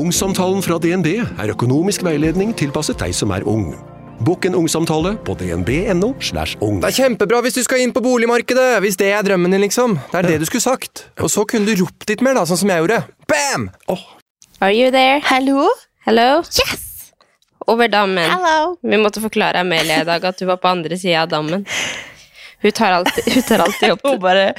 Ungsamtalen fra DNB er økonomisk veiledning tilpasset deg som er ung. Bokk en ungsamtale på dnb.no. slash ung. Det er kjempebra hvis du skal inn på boligmarkedet, hvis det er drømmen din, liksom. Det er det du skulle sagt. Og så kunne du ropt litt mer, da, sånn som jeg gjorde. Bam! Are you there? Hallo? Hello? Yes! Over dammen. Hello. Vi måtte forklare Amelia i dag at du var på andre sida av dammen. Hun tar alltid, hun tar alltid opp Hun bare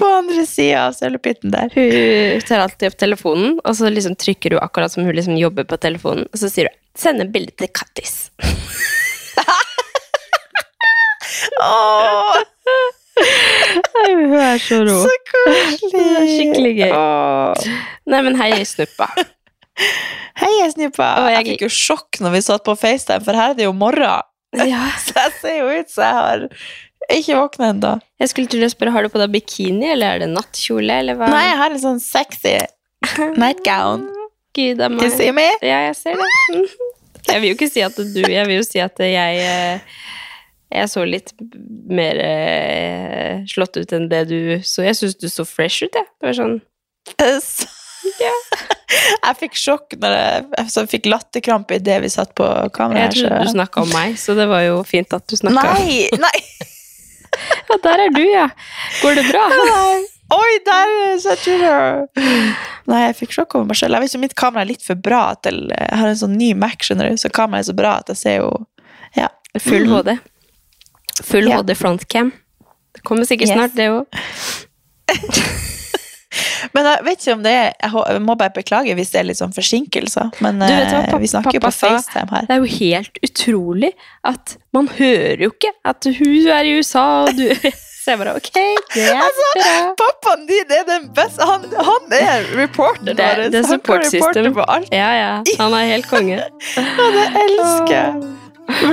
på andre sida av cellepytten der. Hun tar alltid opp telefonen, og så liksom trykker hun akkurat som hun liksom jobber på telefonen, og så sier hun 'send en bilde til Kattis'. Åh, Hun er så rå. så koselig! Skikkelig gøy. Åh. Nei, men hei, Snuppa. Hei, snuppa. Jeg- Jeg fikk jo sjokk når vi satt på FaceTime, for her er det jo morgen. Ja. Så jeg ser jo ut som jeg har ikke våkna ennå. Jeg skulle til å spørre, har du på deg bikini, eller er det nattkjole, eller hva? Nei, jeg har en sånn sexy nightgown. Gud a Can you see me? Ja, jeg ser det. Jeg vil jo ikke si at du Jeg vil jo si at jeg eh, Jeg så litt mer eh, slått ut enn det du så. Jeg syns du så fresh ut, jeg. Det var sånn yeah. Jeg fikk sjokk når jeg, jeg fikk latterkrampe idet vi satt på kamera. Jeg trodde du snakka om meg, så det var jo fint at du snakka. Nei, nei, Ja, der er du, ja. Går det bra? nei. Oi, der setter du Nei, jeg fikk sjokk over meg selv. Jeg vet ikke mitt kamera er litt for bra til Jeg har en sånn ny Mac, skjønner du, så kameraet er så bra at jeg ser jo Ja. Full Mhm. HD. Full Ja. HD frontcam. Det kommer sikkert Yes. snart, det òg. Men jeg vet ikke om det er Jeg må bare beklage hvis det er litt sånn forsinkelser. Men Du vet hva eh, vi snakker pappa på? FaceTime her. Det er jo helt utrolig at man hører jo ikke at hun er i USA, og du Så jeg bare ok, det er Altså, bra. Pappaen din er den beste Han, han er reporteren Det, det er alt. Ja, ja. Han er helt konge. Ja, det elsker jeg.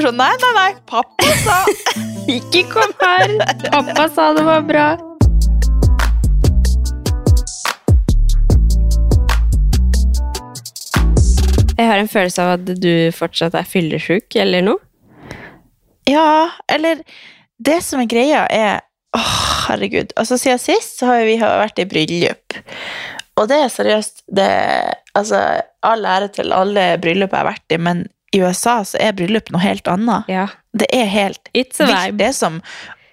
Sånn, nei, nei, nei, pappa sa Ikke kom her! Pappa sa det var bra. Jeg har en følelse av at du fortsatt er fyllesyk eller noe. Ja, eller Det som er greia, er Åh, herregud. Altså, siden sist så har vi vært i bryllup. Og det er seriøst det, Altså, all ære til alle bryllup jeg har vært i, men i USA så er bryllup noe helt annet. Ja. Det er helt It's a vibe. Det er som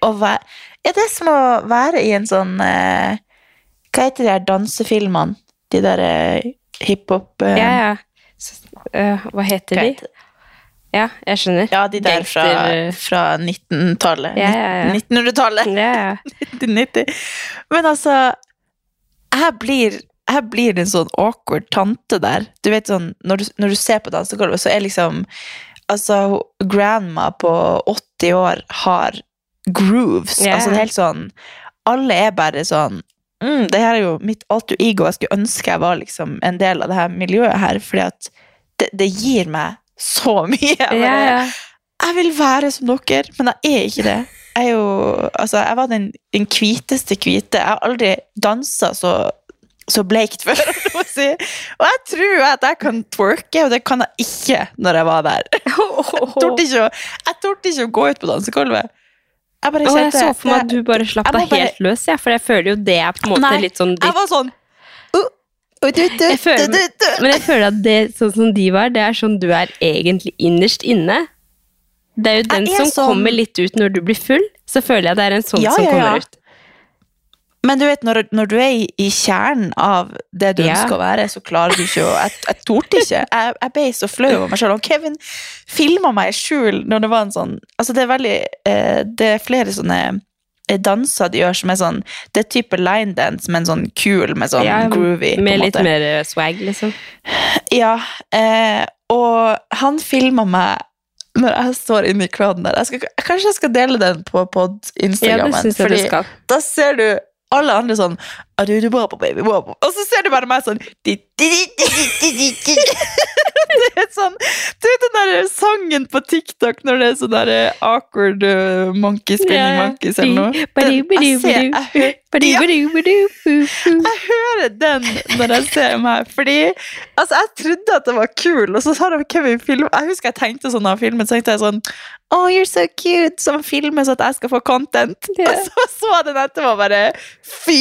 å være Er det som å være i en sånn eh, Hva heter de her dansefilmene? De der eh, hiphop eh, Ja, ja. Øh, hva heter hva de? Ja, jeg skjønner. Ja, de der fra, fra 1900-tallet. Ja, ja, ja. 1900-tallet. Ja, ja. 1990. Men altså Jeg blir, jeg blir en sånn awkward tante der. Du vet sånn, Når du, når du ser på dansegulvet, så er liksom Altså, grandma på 80 år har grooves. Altså, det helt sånn Alle er bare sånn mm, Det her er jo mitt alter ego. Jeg skulle ønske jeg var liksom en del av det her miljøet her, fordi at det, det gir meg så mye. Jeg bare, jeg vil være som dere, men jeg er ikke det. Jeg jo, altså, jeg var den, den hviteste hvite. Jeg har aldri dansa så, så bleikt før. jeg si. Og jeg tror at jeg kan twerke, og det kan jeg ikke når jeg var der. Jeg torde ikke, å- jeg torde ikke å gå ut på dansegulvet. Jeg bare kjente, jeg så for meg at du bare slapp jeg deg helt løs, ja, for jeg føler jo det er på en måte Nei, litt sånn Jeg var sånn Jeg føler-. Men jeg føler at det sånn som de var, det er sånn du er egentlig innerst inne. Det er jo den er som sånn- kommer litt ut når du blir full. Så føler jeg det er en sånn Ja, som ja, ja. kommer ut. Men du vet, når, når du er i, i kjernen av det du Ja. ønsker å være, så klarer du ikke å Jeg, jeg torde ikke. Jeg, jeg ble så flau over meg selv. Og Kevin filma meg i skjul når det var en sånn Altså, det er veldig eh, Det er flere sånne danser de gjør som er sånn Det er type line dance, men sånn kul med sånn Ja, groovy. Med litt måte. mer eh, swag, liksom. Ja. Eh, og han filma meg når jeg står inne i crowden der. Jeg skal, kanskje jeg skal dele den på pod Ja, Instagrammen. det syns jeg du fordi skal. da ser du alle andre sånn «Adudu baba, baby. Og så ser du bare meg sånn Det er sånn Du vet den der sangen på TikTok når det er sånn der awkward uh, monkey spinning Ja. monkeys eller noe? Den, jeg, ser, jeg, hører, Ja. jeg hører den når jeg ser meg. Fordi altså, jeg trodde at det var kul, og så sa de Kevin film. Jeg husker jeg tenkte sånn av filmen, så tenkte jeg sånn Oh, you're so cute! Som filmer så at jeg skal få content. Yeah. Og så så jeg den etterpå og bare Fy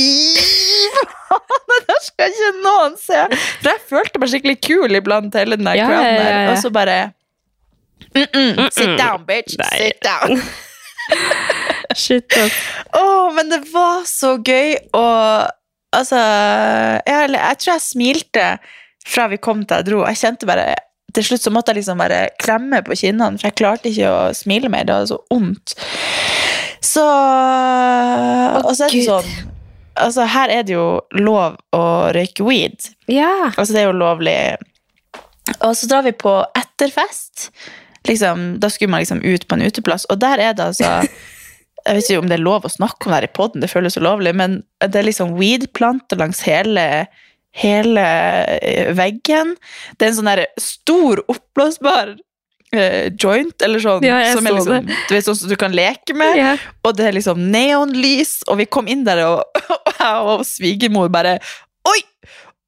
faen! Det der skal ikke noen se! For jeg følte meg skikkelig kul iblant hele den der Ja, ja, der. Og så bare mm -mm, Sit down, bitch! Nei. Sit down! Shit, ass. Åh, men det var så gøy, og altså jeg, jeg tror jeg smilte fra vi kom til jeg dro. Jeg kjente bare Til slutt så måtte jeg liksom bare klemme på kinnene, for jeg klarte ikke å smile mer. Det var så vondt. Så Og så er det Gud. sånn Altså, her er det jo lov å røyke weed. Ja. Altså, det er jo lovlig. Og så drar vi på etterfest. Liksom, da skulle man liksom ut på en uteplass, og der er det altså Jeg vet ikke om det er lov å snakke om det her i poden, det føles så lovlig, men det er liksom weed-planter langs hele, hele eh, veggen. Det er en sånn der stor oppblåsbar eh, joint, eller sånn, Ja, som er liksom, du vet, sånn som du kan leke med. ja. Og det er liksom neonlys, og vi kom inn der, og, og og svigermor bare Oi!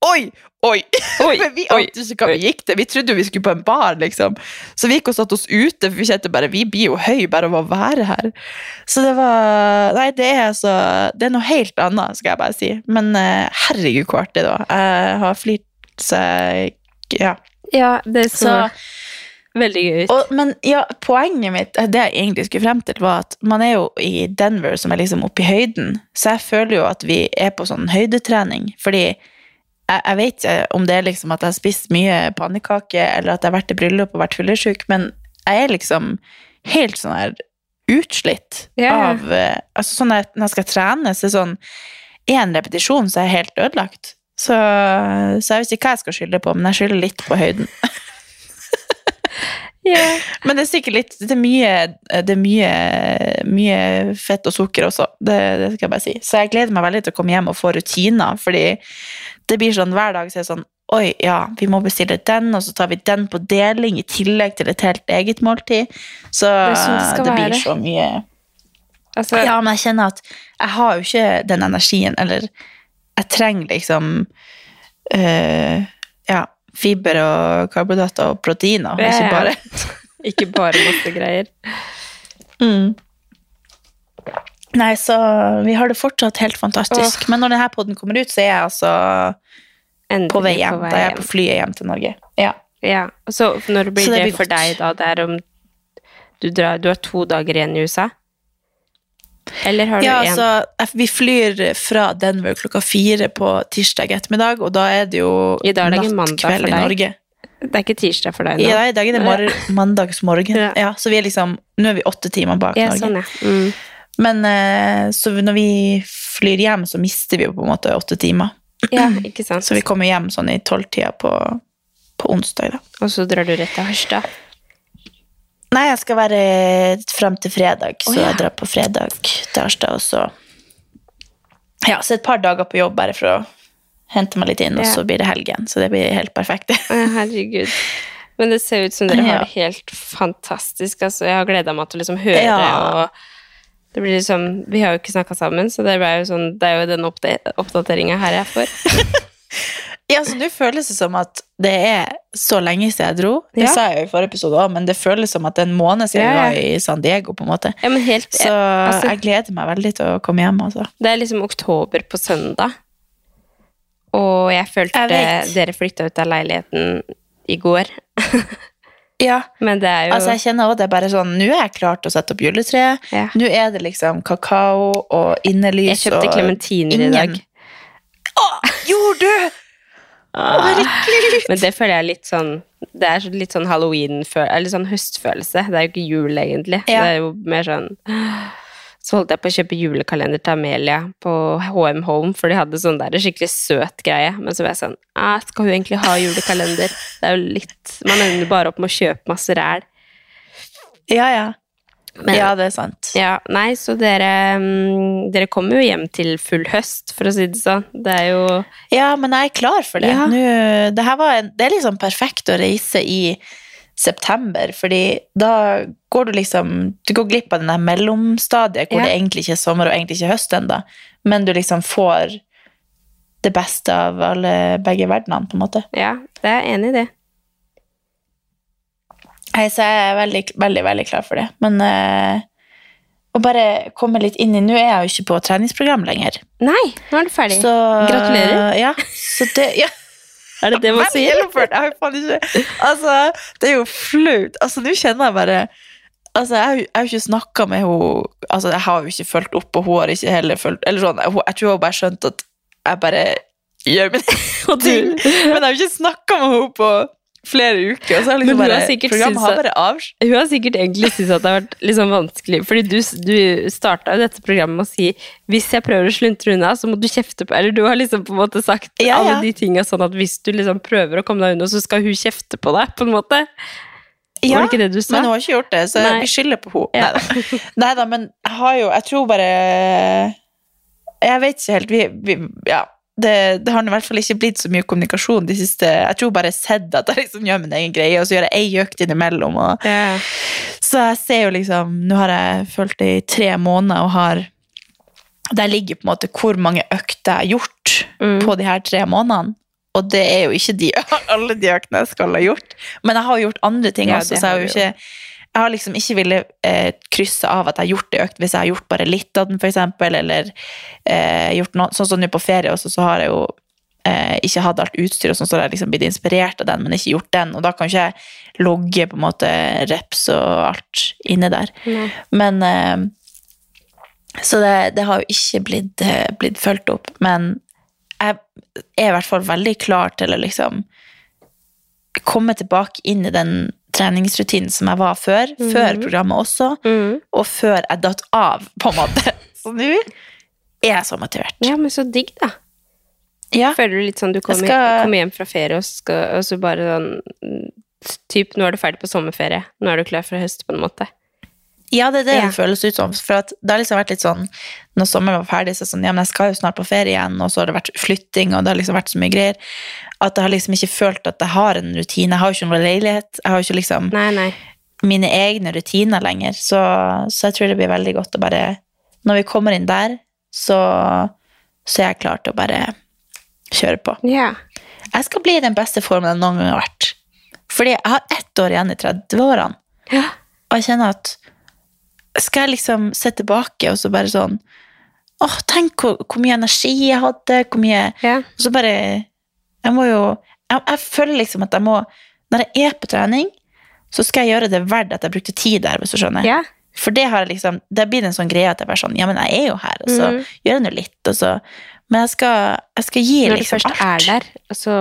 Oi! Oi! Oi, Men vi ante ikke hva vi gikk til. Vi trodde vi skulle på en bar, liksom. Så vi gikk og satte oss ute, for vi kjente bare Vi blir jo høy bare av å være her. Så det var Nei, det er altså Det er noe helt annet, skal jeg bare si. Men uh, herregud, hvor artig det var. Jeg har flirt seg Ja. ja, det så, Så veldig gøy ut. og, men ja, poenget mitt, det jeg egentlig skulle frem til, var at man er jo i Denver, som er liksom oppe i høyden, så jeg føler jo at vi er på sånn høydetrening, fordi jeg, jeg vet ikke om det er liksom at jeg har spist mye pannekake, eller at jeg har vært i bryllup og vært fyllesyk, men jeg er liksom helt sånn her utslitt yeah. av eh, Altså sånn at når jeg skal trene, så er sånn én repetisjon, så er jeg helt ødelagt. Så, så jeg vet ikke hva jeg skal skylde på, men jeg skylder litt på høyden. yeah. Men det er sikkert litt Det er mye, det er mye, mye fett og sukker også. Det, det skal jeg bare si. Så jeg gleder meg veldig til å komme hjem og få rutiner, fordi det blir sånn hver dag så er det sånn Oi, ja, vi må bestille den, og så tar vi den på deling i tillegg til et helt eget måltid. Så det, det, sånn det blir så mye Altså, Ja, men jeg kjenner at jeg har jo ikke den energien, eller jeg trenger liksom øh, Ja, fiber og karbohydrater og proteiner, ikke bare ikke bare masse greier. Mm. Nei, så vi har det fortsatt helt fantastisk. Men når denne podden kommer ut, så er jeg altså Endelig på vei hjem. Da er jeg er på flyet hjem til Norge. Ja. Ja, så når blir Så det det, blir for deg da? Det er om du, drar, du har to dager igjen i USA? Eller har du ja, en? altså, vi flyr fra Denver klokka fire på tirsdag ettermiddag, og da er det jo I dag er det nattkveld i. Norge. Det er ikke tirsdag for deg nå? Ja, i dag er det mandagsmorgen. Ja. Ja. så vi er liksom, nå er vi åtte timer bak Ja, Norge. sånn, ja. Mm. Men eh, så når vi flyr hjem, så mister vi jo på en måte åtte timer. ja, ikke sant. Så vi kommer hjem sånn i tolvtida på, på onsdag. da. Og så drar du rett til Harstad? Nei, jeg skal være frem til fredag, så oh, ja. jeg drar på fredag til Harstad, og så Ja, så et par dager på jobb bare for å hente meg litt inn, og så blir det helgen. Så det blir helt perfekt. Herregud. Men det ser ut som dere Ja. har det helt fantastisk. Altså, jeg har gleda meg til å liksom høre, Ja. og det blir liksom Vi har jo ikke snakka sammen, så det, jo sånn, det er jo den oppda oppdateringa her jeg får. ja, så nå føles det som at det er så lenge siden jeg dro. Det Ja. sa jeg jo i forrige episode òg, men det føles som at det er en måned siden Ja, ja. var i San Diego, på en måte. Ja, men helt Så altså- jeg gleder meg veldig til å komme hjem, altså. Det er liksom oktober på søndag. Og jeg følte Jeg dere flytta ut av leiligheten i går. Ja, Men det er jo altså jeg kjenner også det er bare sånn Nå er jeg klar til å sette opp juletreet. ja. Nå er det liksom kakao og Jeg innelys kjøpte og klementiner i dag. Å, gjorde du?! Å, herregud! Men det føler jeg er litt sånn Det er litt sånn halloween-følelse, Eller sånn høstfølelse. Det er jo ikke jul, egentlig. Ja. Det er jo mer sånn Så holdt jeg på å kjøpe julekalender til Amelia på HM Home, for de hadde sånn der skikkelig søt greie. Men så var jeg sånn Skal hun egentlig ha julekalender? Det er jo litt Man ender bare opp med å kjøpe masse ræl. Ja, ja. Men, Ja, det er sant. Ja, nei, så dere mm, Dere kommer jo hjem til full høst, for å si det sånn. Det er jo Ja, men jeg er klar for det. Ja. Nå, det, var en, det er liksom perfekt å reise i september, fordi da går du liksom Du går glipp av den der mellomstadiet hvor Ja. det egentlig ikke er sommer og egentlig ikke høst ennå, men du liksom får det beste av alle begge verdenene, på en måte. Ja, det er jeg enig i det. Nei, Så jeg er veldig, veldig, veldig klar for det. Men øh, å bare komme litt inn i Nå er jeg jo ikke på treningsprogram lenger. Nei, nå er du ferdig. Så, Gratulerer. Ja, så det, ja. Er det det man sier? gjennomført. Jeg har faen ikke Altså, det er jo flaut. Altså, nå kjenner jeg bare Altså, jeg har jo- jeg har jo ikke snakka med henne Altså, jeg har jo ikke fulgt opp, og hun har ikke heller fulgt Eller sånn, hun- jeg tror hun bare skjønte at jeg bare gjør mine Og ting. du, Men jeg har jo ikke snakka med henne på flere uker. Og så liksom bare, programmet har bare avs... hun har sikkert egentlig syntes at det har vært sånn vanskelig, fordi du, du starta jo dette programmet med å si hvis jeg prøver å sluntre unna, så må du kjefte på Eller du har liksom på en måte sagt Ja, alle de tinga sånn at hvis du liksom prøver å komme deg unna, så skal hun kjefte på deg, på en måte. Ja, men hun har ikke gjort det, så Nei. vi skylder på henne. Ja. Neida. Neida, men jeg har jo Jeg tror bare Jeg vet ikke helt. Vi, vi, ja, det, det har i hvert fall ikke blitt så mye kommunikasjon de siste Jeg tror bare jeg har sett at jeg liksom gjør min egen greie, og så gjør jeg ei økt innimellom. Og, yeah. så jeg ser jo liksom Nå har jeg fulgt det i tre måneder og har Der ligger på en måte hvor mange økter jeg har gjort Mm. på de her tre månedene. Og det er jo ikke de, alle de øktene jeg skal ha gjort. Men jeg har jo gjort andre ting Ja, også, så jeg har jo ikke jeg har liksom ikke ville eh, krysse av at jeg har gjort det økt hvis jeg har gjort bare litt av den, eksempel, eller eh, gjort noe, sånn som nå på ferie også, så har jeg jo eh, ikke hatt alt utstyr, og sånn, så har jeg liksom blitt inspirert av den, men ikke gjort den, og da kan ikke jeg logge på en måte reps og alt inne der. Nei. Men eh, Så det, det har jo ikke blitt, eh, blitt fulgt opp, men jeg er i hvert fall veldig klar til å liksom komme tilbake inn i den treningsrutinen som jeg var før, før programmet også, Mm. og før jeg datt av, på en måte. Så nå er jeg så motivert. ja, men så digg, da. Ja. Føler du litt sånn du kommer, skal- kommer hjem fra ferie, og, skal, og så bare sånn mm, Typ, nå er du ferdig på sommerferie. Nå er du klar for høst, på en måte. Ja, det er det Ja. det føles ut som. For det har liksom vært litt sånn Når sommeren var ferdig, så er det sånn Ja, men jeg skal jo snart på ferie igjen, og så har det vært flytting, og det har liksom vært så mye greier. At jeg har liksom ikke følt at jeg har en rutine. Jeg har jo ikke noen leilighet. Jeg har jo ikke liksom Nei, nei. mine egne rutiner lenger. Så, så jeg tror det blir veldig godt å bare Når vi kommer inn der, så, så er jeg klar til å bare kjøre på. Ja. Jeg skal bli i den beste formen jeg noen gang har vært. Fordi jeg har ett år igjen i 30-årene. Ja. Og jeg kjenner at skal jeg liksom se tilbake og så bare sånn Åh, tenk hvor, hvor mye energi jeg hadde, hvor mye ja. Og så bare Jeg må jo jeg, jeg føler liksom at jeg må Når jeg er på trening, så skal jeg gjøre det verdt at jeg brukte tid der, hvis du skjønner. Yeah. For det har jeg liksom Det blir en sånn greie at jeg bare sånn Ja, men jeg er jo her, og så mm. gjør jeg nå litt, og så Men jeg skal, jeg skal gi Når du liksom først alt. er der, så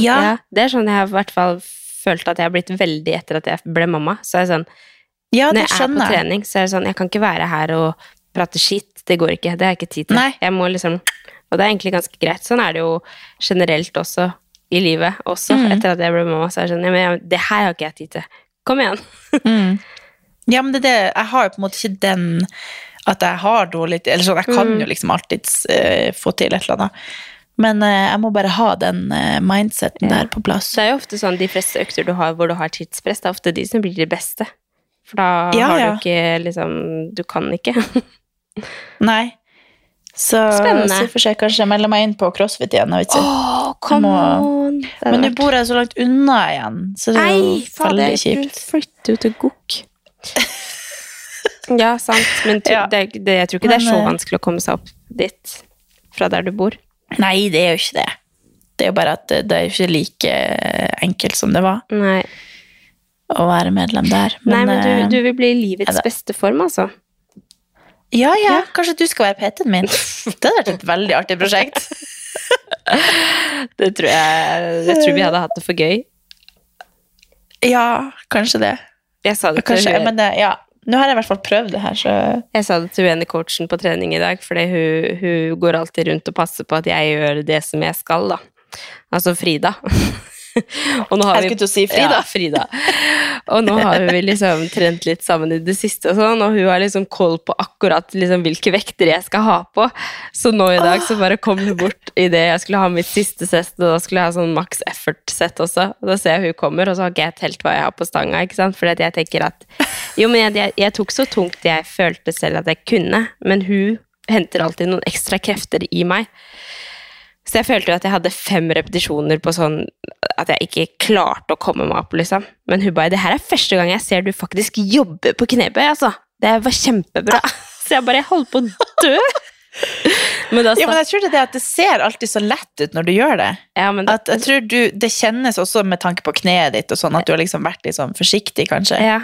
Ja. Det er sånn jeg har i hvert fall følt at jeg har blitt veldig etter at jeg ble mamma. Så er det sånn Ja, Når jeg jeg er på trening, så er det sånn Jeg kan ikke være her og prate skitt. Det går ikke. Det har jeg ikke tid til. Nei. Jeg må liksom Og det er egentlig ganske greit. Sånn er det jo generelt også i livet. Også Mm. etter at jeg ble mamma, så er det sånn ja, Det her har ikke jeg tid til. Kom igjen. Mm. Ja, men det er det. Jeg har jo på en måte ikke den at jeg har dårlig Eller sånn, jeg kan Mm. jo liksom alltids uh, få til et eller annet. Men uh, jeg må bare ha den uh, mindseten Ja. der på plass. Det er jo ofte sånn de fleste økter du har hvor du har tidspress, det er ofte de som blir de beste. For da Ja, har ja. du ikke liksom Du kan ikke. Nei. Så, Spennende. så får jeg kanskje melde meg inn på crossfit igjen. Vet oh, come Må- on! Men nå bor jeg så langt unna igjen, så det er jo fader, veldig du kjipt. flytter jo til Gokk. ja, sant, men tu- Ja. det, det, jeg tror ikke det er så eh, vanskelig å komme seg opp dit fra der du bor. Nei, det er jo ikke det. Det er jo bare at det, det er ikke like enkelt som det var Nei, å være medlem der. Nei men eh, du, du vil bli i livets beste form, altså. Ja, ja, kanskje du skal være PT-en min. Det hadde vært et veldig artig prosjekt. Det tror jeg Jeg tror vi hadde hatt det for gøy. Ja, kanskje det. Jeg sa det til Kanskje, hun, men det, ja. Nå har jeg i hvert fall prøvd det her, så jeg sa det til hun ene coachen på trening i dag, fordi hun, hun går alltid rundt og passer på at jeg gjør det som jeg skal, da. Altså Frida. og nå har Jeg skulle til å si Frida. Ja, Frida. Og nå har vi liksom trent litt sammen i det siste, og sånn, og hun har liksom koll på akkurat liksom hvilke vekter jeg skal ha på. Så nå i dag så bare kom hun bort i det jeg skulle ha mitt siste sett, og da skulle jeg ha sånn maks effort-sett også. Og da ser jeg hun kommer, og så har ikke jeg telt hva jeg har på stanga, ikke sant? Fordi jeg tenker at Jo, men jeg, jeg, jeg tok så tungt jeg følte selv at jeg kunne, men hun henter alltid noen ekstra krefter i meg. Så jeg følte jo at jeg hadde fem repetisjoner på sånn at jeg ikke klarte å komme meg opp, liksom. Men hun bare 'Det her er første gang jeg ser du faktisk jobber på knebøy', altså. Det var kjempebra. Så jeg bare holdt på å dø. Men Ja, men jeg tror det er det at det ser alltid så lett ut når du gjør det. ja, men da, At jeg tror du, Det kjennes også med tanke på kneet ditt, og sånn at du har liksom vært litt sånn forsiktig, kanskje. ja,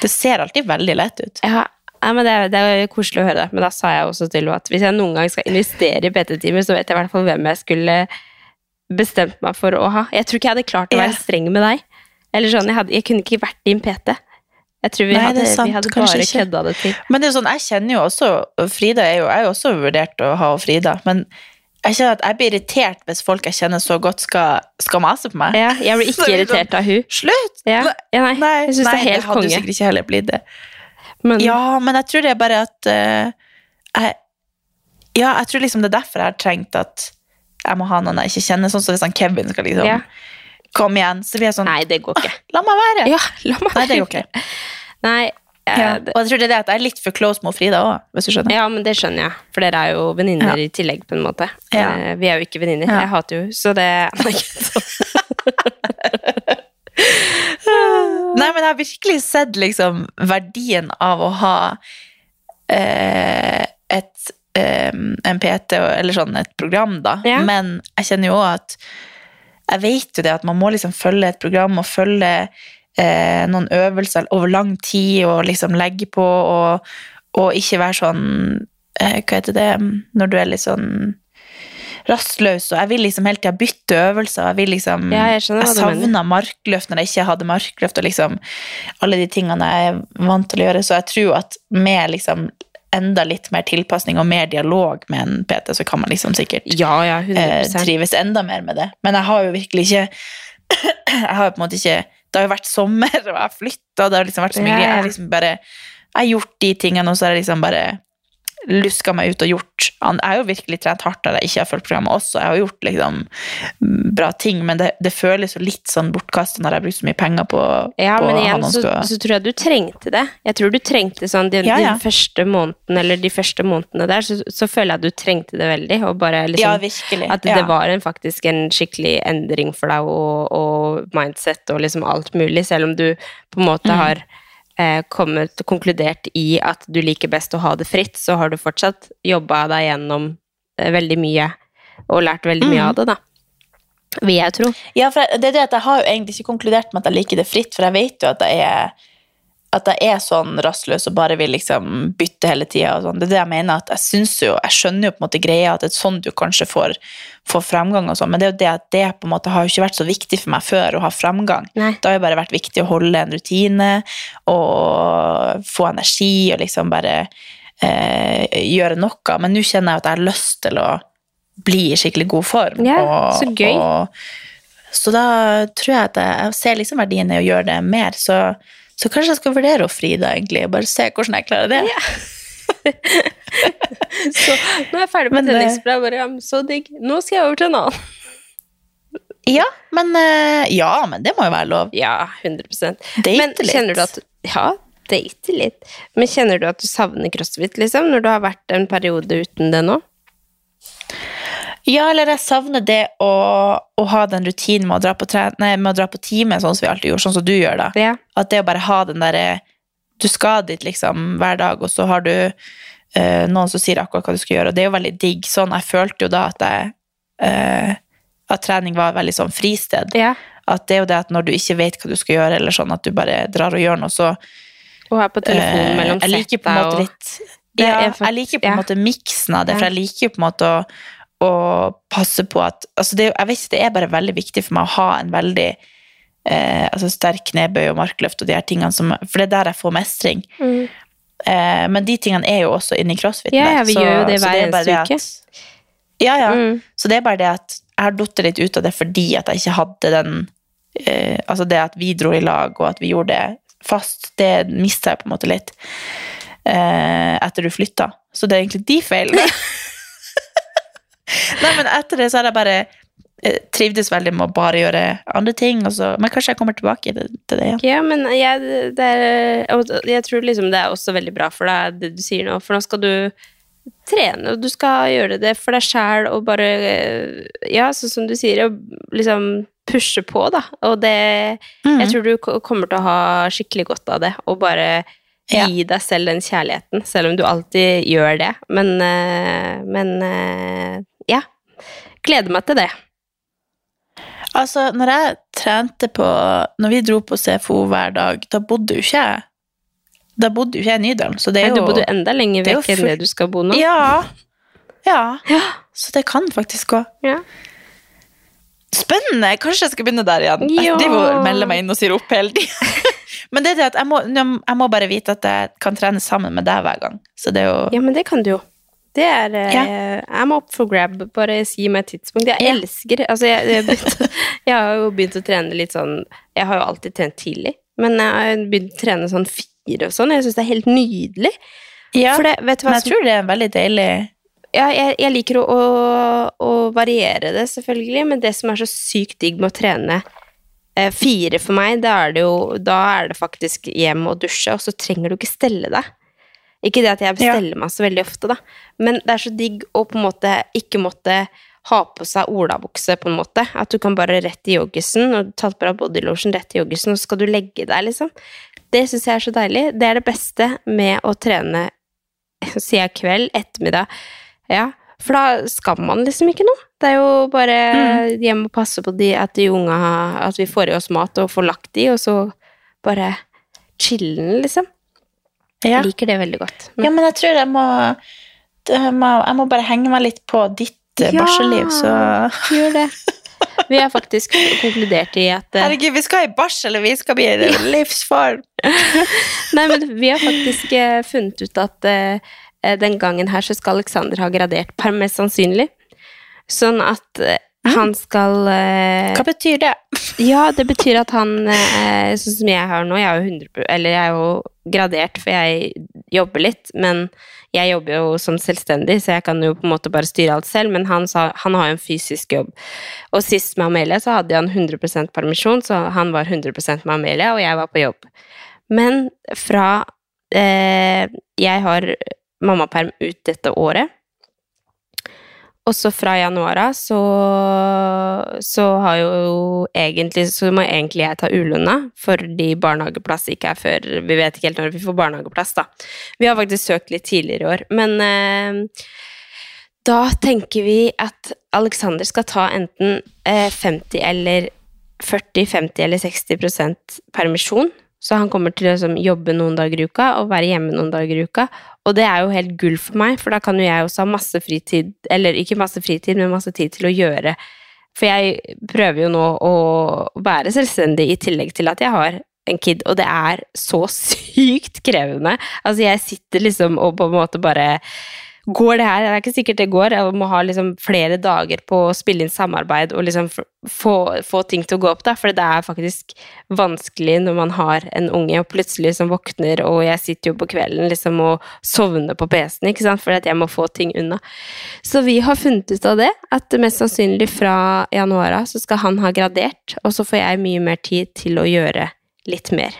Det ser alltid veldig lett ut. ja, ja, men det, det er koselig å høre det. Men da sa jeg også til henne at hvis jeg noen gang skal investere i PT-timer, så vet jeg i hvert fall hvem jeg skulle bestemt meg for å ha. Jeg tror ikke jeg hadde klart å være være streng med deg. Eller sånn, jeg, hadde, jeg kunne ikke vært din PT. Jeg tror vi Nei, hadde, sant, vi hadde bare ikke. kødda det til. Men det er jo sånn, jeg kjenner jo også Frida er jo, jeg har jo også vurdert å ha Frida, men jeg kjenner at jeg blir irritert hvis folk jeg kjenner så godt, skal, skal mase på meg. Ja, jeg blir ikke er irritert av hun. Slutt! Ja, ja, nei, Nei, jeg syns det er helt hadde jo konge. sikkert ikke heller blitt det. Men, Ja, men jeg tror det er bare at uh, jeg, Ja, jeg tror liksom det er derfor jeg har trengt at jeg må ha noen jeg ikke kjenner, sånn som hvis han Kevin skal liksom Ja. komme igjen, så blir jeg sånn Nei, det går ikke. La meg være! Ja, la meg Nei, det går ikke. Nei, eh, Ja. Og jeg tror det er det at jeg er litt for close mot Frida òg, hvis du skjønner. ja, men det skjønner jeg. For dere er jo venninner Ja. i tillegg, på en måte. Ja. Eh, Vi er jo ikke venninner. Jeg hater jo så det Nei, men jeg har virkelig sett liksom verdien av å ha eh, et eh, en PT, eller sånn et program, da. Ja. Men jeg kjenner jo at jeg vet jo det at man må liksom følge et program og følge eh, noen øvelser over lang tid og liksom legge på og, og ikke være sånn eh, Hva heter det når du er litt sånn rastløs, og jeg vil liksom hele tida bytte øvelser. Jeg vil liksom Ja, jeg mener. savna markløft når jeg ikke hadde markløft, og liksom alle de tingene jeg er vant til å gjøre. Så jeg tror at med liksom enda litt mer tilpasning og mer dialog med en PT, så kan man liksom sikkert Ja, ja, eh, trives enda mer med det. Men jeg har jo virkelig ikke Jeg har jo på en måte ikke Det har jo vært sommer, og jeg har flytta, det har liksom vært så mye. Jeg har liksom bare Jeg har gjort de tingene, og så har jeg liksom bare luska meg ut og gjort Jeg har jo virkelig trent hardt når jeg ikke har fulgt programmet også. Jeg har gjort liksom bra ting, men det, det føles jo litt sånn bortkasta når jeg har brukt så mye penger på, Ja, på men igjen så, så tror jeg du trengte det. Jeg tror du trengte sånn de, Ja, ja. de første månedene, eller de første månedene der, så, så føler jeg at du trengte det veldig. Og bare liksom Ja, virkelig. At det var en, faktisk en skikkelig endring for deg, og, og mindset og liksom alt mulig, selv om du på en måte Mm. har kommet konkludert i at du liker best å ha det fritt, så har du fortsatt jobba deg gjennom eh, veldig mye, og lært veldig Mm. mye av det, da. Vil jeg tro. Ja, for det er det at jeg har jo egentlig ikke konkludert med at jeg liker det fritt, for jeg vet jo at jeg er, at jeg er sånn rastløs og bare vil liksom bytte hele tida. Sånn. Det er det jeg mener. at Jeg synes jo, jeg skjønner jo på en måte greia at det er sånn du kanskje får, får fremgang, og sånn, men det er jo det at det på en måte har jo ikke vært så viktig for meg før å ha fremgang. Nei. Det har jo bare vært viktig å holde en rutine og få energi og liksom bare eh, gjøre noe. Men nå kjenner jeg at jeg har lyst til å bli i skikkelig god form. Ja, og, så gøy. Og, så da tror jeg at jeg, jeg ser liksom verdien i å gjøre det mer. Så, så kanskje jeg skal vurdere å fri da, egentlig, og bare se hvordan jeg klarer det. Så nå er jeg ferdig med eh, tennisbra, bare ja, så digg. Nå skal jeg over til en annen. Ja, men, eh, ja, men det må jo være lov. Ja, 100 Date Men litt. kjenner du at Ja, date litt. Men kjenner du at du savner crossfit, liksom? Når du har vært en periode uten det nå? Ja, eller jeg savner det å, å ha den rutinen med å dra på, nei, med å dra på time, sånn som vi alltid gjorde, sånn som du gjør da. Ja. At det å bare ha den derre Du skal dit liksom hver dag, og så har du eh, noen som sier akkurat hva du skal gjøre, og det er jo veldig digg. Sånn, jeg følte jo da at jeg eh, At trening var veldig sånn fristed. ja. At det er jo det at når du ikke vet hva du skal gjøre, eller sånn at du bare drar og gjør noe, så Og er på telefonen eh, mellom setta og litt ja, jeg liker på en måte miksen av det, for jeg liker jo på en måte å, å passe på at altså det, Jeg vet ikke, det er bare veldig viktig for meg å ha en veldig eh, altså sterk knebøy og markløft og de her tingene som For det er der jeg får mestring. Mm. Eh, men de tingene er jo også inni crossfit. Ja, ja, vi så- gjør jo det hver er eneste at- Ja, ja. Mm. Så det er bare det at jeg har datt litt ut av det fordi at jeg ikke hadde den eh, Altså det at vi dro i lag, og at vi gjorde det fast, det mista jeg på en måte litt eh, etter du flytta. Så det er egentlig de feilene. Nei, men etter det så har jeg bare eh, trivdes veldig med å bare gjøre andre ting. Så, men kanskje jeg kommer tilbake til, til det igjen. Ja, men jeg, er, jeg tror liksom det er også veldig bra for deg, det du sier nå. For nå skal du trene, og du skal gjøre det for deg sjæl og bare Ja, sånn som du sier, liksom pushe på, da. Og det mm. Jeg tror du kommer til å ha skikkelig godt av det, og bare Ja. gi deg selv den kjærligheten, selv om du alltid gjør det. Men, eh, men eh, ja. Gleder meg til det. Altså, når jeg trente på Når vi dro på CFO hver dag, da bodde jo ikke jeg Da bodde jo ikke jeg i Nydalen, så det er Nei, du bodde jo enda lenger er jo vekk enn det du skal bo nå. Ja. ja. Ja. Så det kan faktisk gå. Ja. Spennende! Kanskje jeg skal begynne der igjen. Ja. Jeg driver melder meg inn og sier opp hele tida. Men det er det at jeg må, jeg må bare vite at jeg kan trene sammen med deg hver gang. Så det er jo Ja, men det kan du jo. Det er eh, Ja. I'm up for grab. Bare si meg et tidspunkt. Jeg elsker Altså, jeg, jeg, begynte, jeg har jo begynt å trene litt sånn Jeg har jo alltid trent tidlig, men jeg har begynt å trene sånn fire og sånn. Jeg syns det er helt nydelig. Ja, det, vet du hva men jeg tror det er veldig deilig. ja, jeg, jeg liker å, å, å variere det, selvfølgelig, men det som er så sykt digg med å trene eh, fire for meg, da er det jo Da er det faktisk hjem og dusje, og så trenger du ikke stelle deg. Ikke det at jeg besteller meg så veldig ofte, da, men det er så digg å på en måte ikke måtte ha på seg olabukse, på en måte. At du kan bare rett i joggisen, og tatt på deg bodylotion rett i joggisen, og så skal du legge deg, liksom. Det syns jeg er så deilig. Det er det beste med å trene, sier jeg kveld, ettermiddag. Ja, for da skal man liksom ikke noe. Det er jo bare hjem og passe på de, at de unga At vi får i oss mat og får lagt de, og så bare chillen, liksom. Ja. Jeg liker det veldig godt. ja, men jeg tror jeg må, Jeg må bare henge meg litt på ditt eh, Ja. barselliv, så Gjør det. Vi har faktisk konkludert i at eh, Herregud, vi skal i barsel, vi skal bli i livsform. Nei, men vi har faktisk eh, funnet ut at den gangen her så skal Alexander ha gradert par, mest sannsynlig. Sånn at han skal eh, Hva betyr det? Ja, det betyr at han eh, Sånn som jeg har nå, jeg er jo 100% Eller jeg er jo gradert, for jeg jobber litt, men jeg jobber jo som selvstendig, så jeg kan jo på en måte bare styre alt selv, men han, sa, han har jo en fysisk jobb. Og sist med Amelie så hadde han 100% permisjon, så han var 100 med Amelie, og jeg var på jobb. Men fra eh, jeg har mammaperm ut dette året, og så fra januar av så, så har jo egentlig Så må egentlig jeg ta ulønna, fordi barnehageplass ikke er før Vi vet ikke helt når vi får barnehageplass, da. Vi har faktisk søkt litt tidligere i år, men eh, da tenker vi at Alexander skal ta enten eh, 50 eller 40, 50 eller 60% permisjon. Så han kommer til å liksom, jobbe noen dager i uka og være hjemme noen dager i uka. Og det er jo helt gull for meg, for da kan jo jeg også ha masse fritid, eller ikke masse fritid, men masse tid til å gjøre. For jeg prøver jo nå å være selvstendig i tillegg til at jeg har en kid, og det er så sykt krevende. Altså, jeg sitter liksom og på en måte bare Går det her? Det er ikke sikkert det går. Jeg må ha liksom flere dager på å spille inn samarbeid og liksom få, få ting til å gå opp, da. For det er faktisk vanskelig når man har en unge og plutselig liksom våkner, og jeg sitter jo på kvelden liksom og sovner på PC-en, ikke sant, fordi at jeg må få ting unna. Så vi har funnet ut av det, at mest sannsynlig fra januar av så skal han ha gradert, og så får jeg mye mer tid til å gjøre litt mer.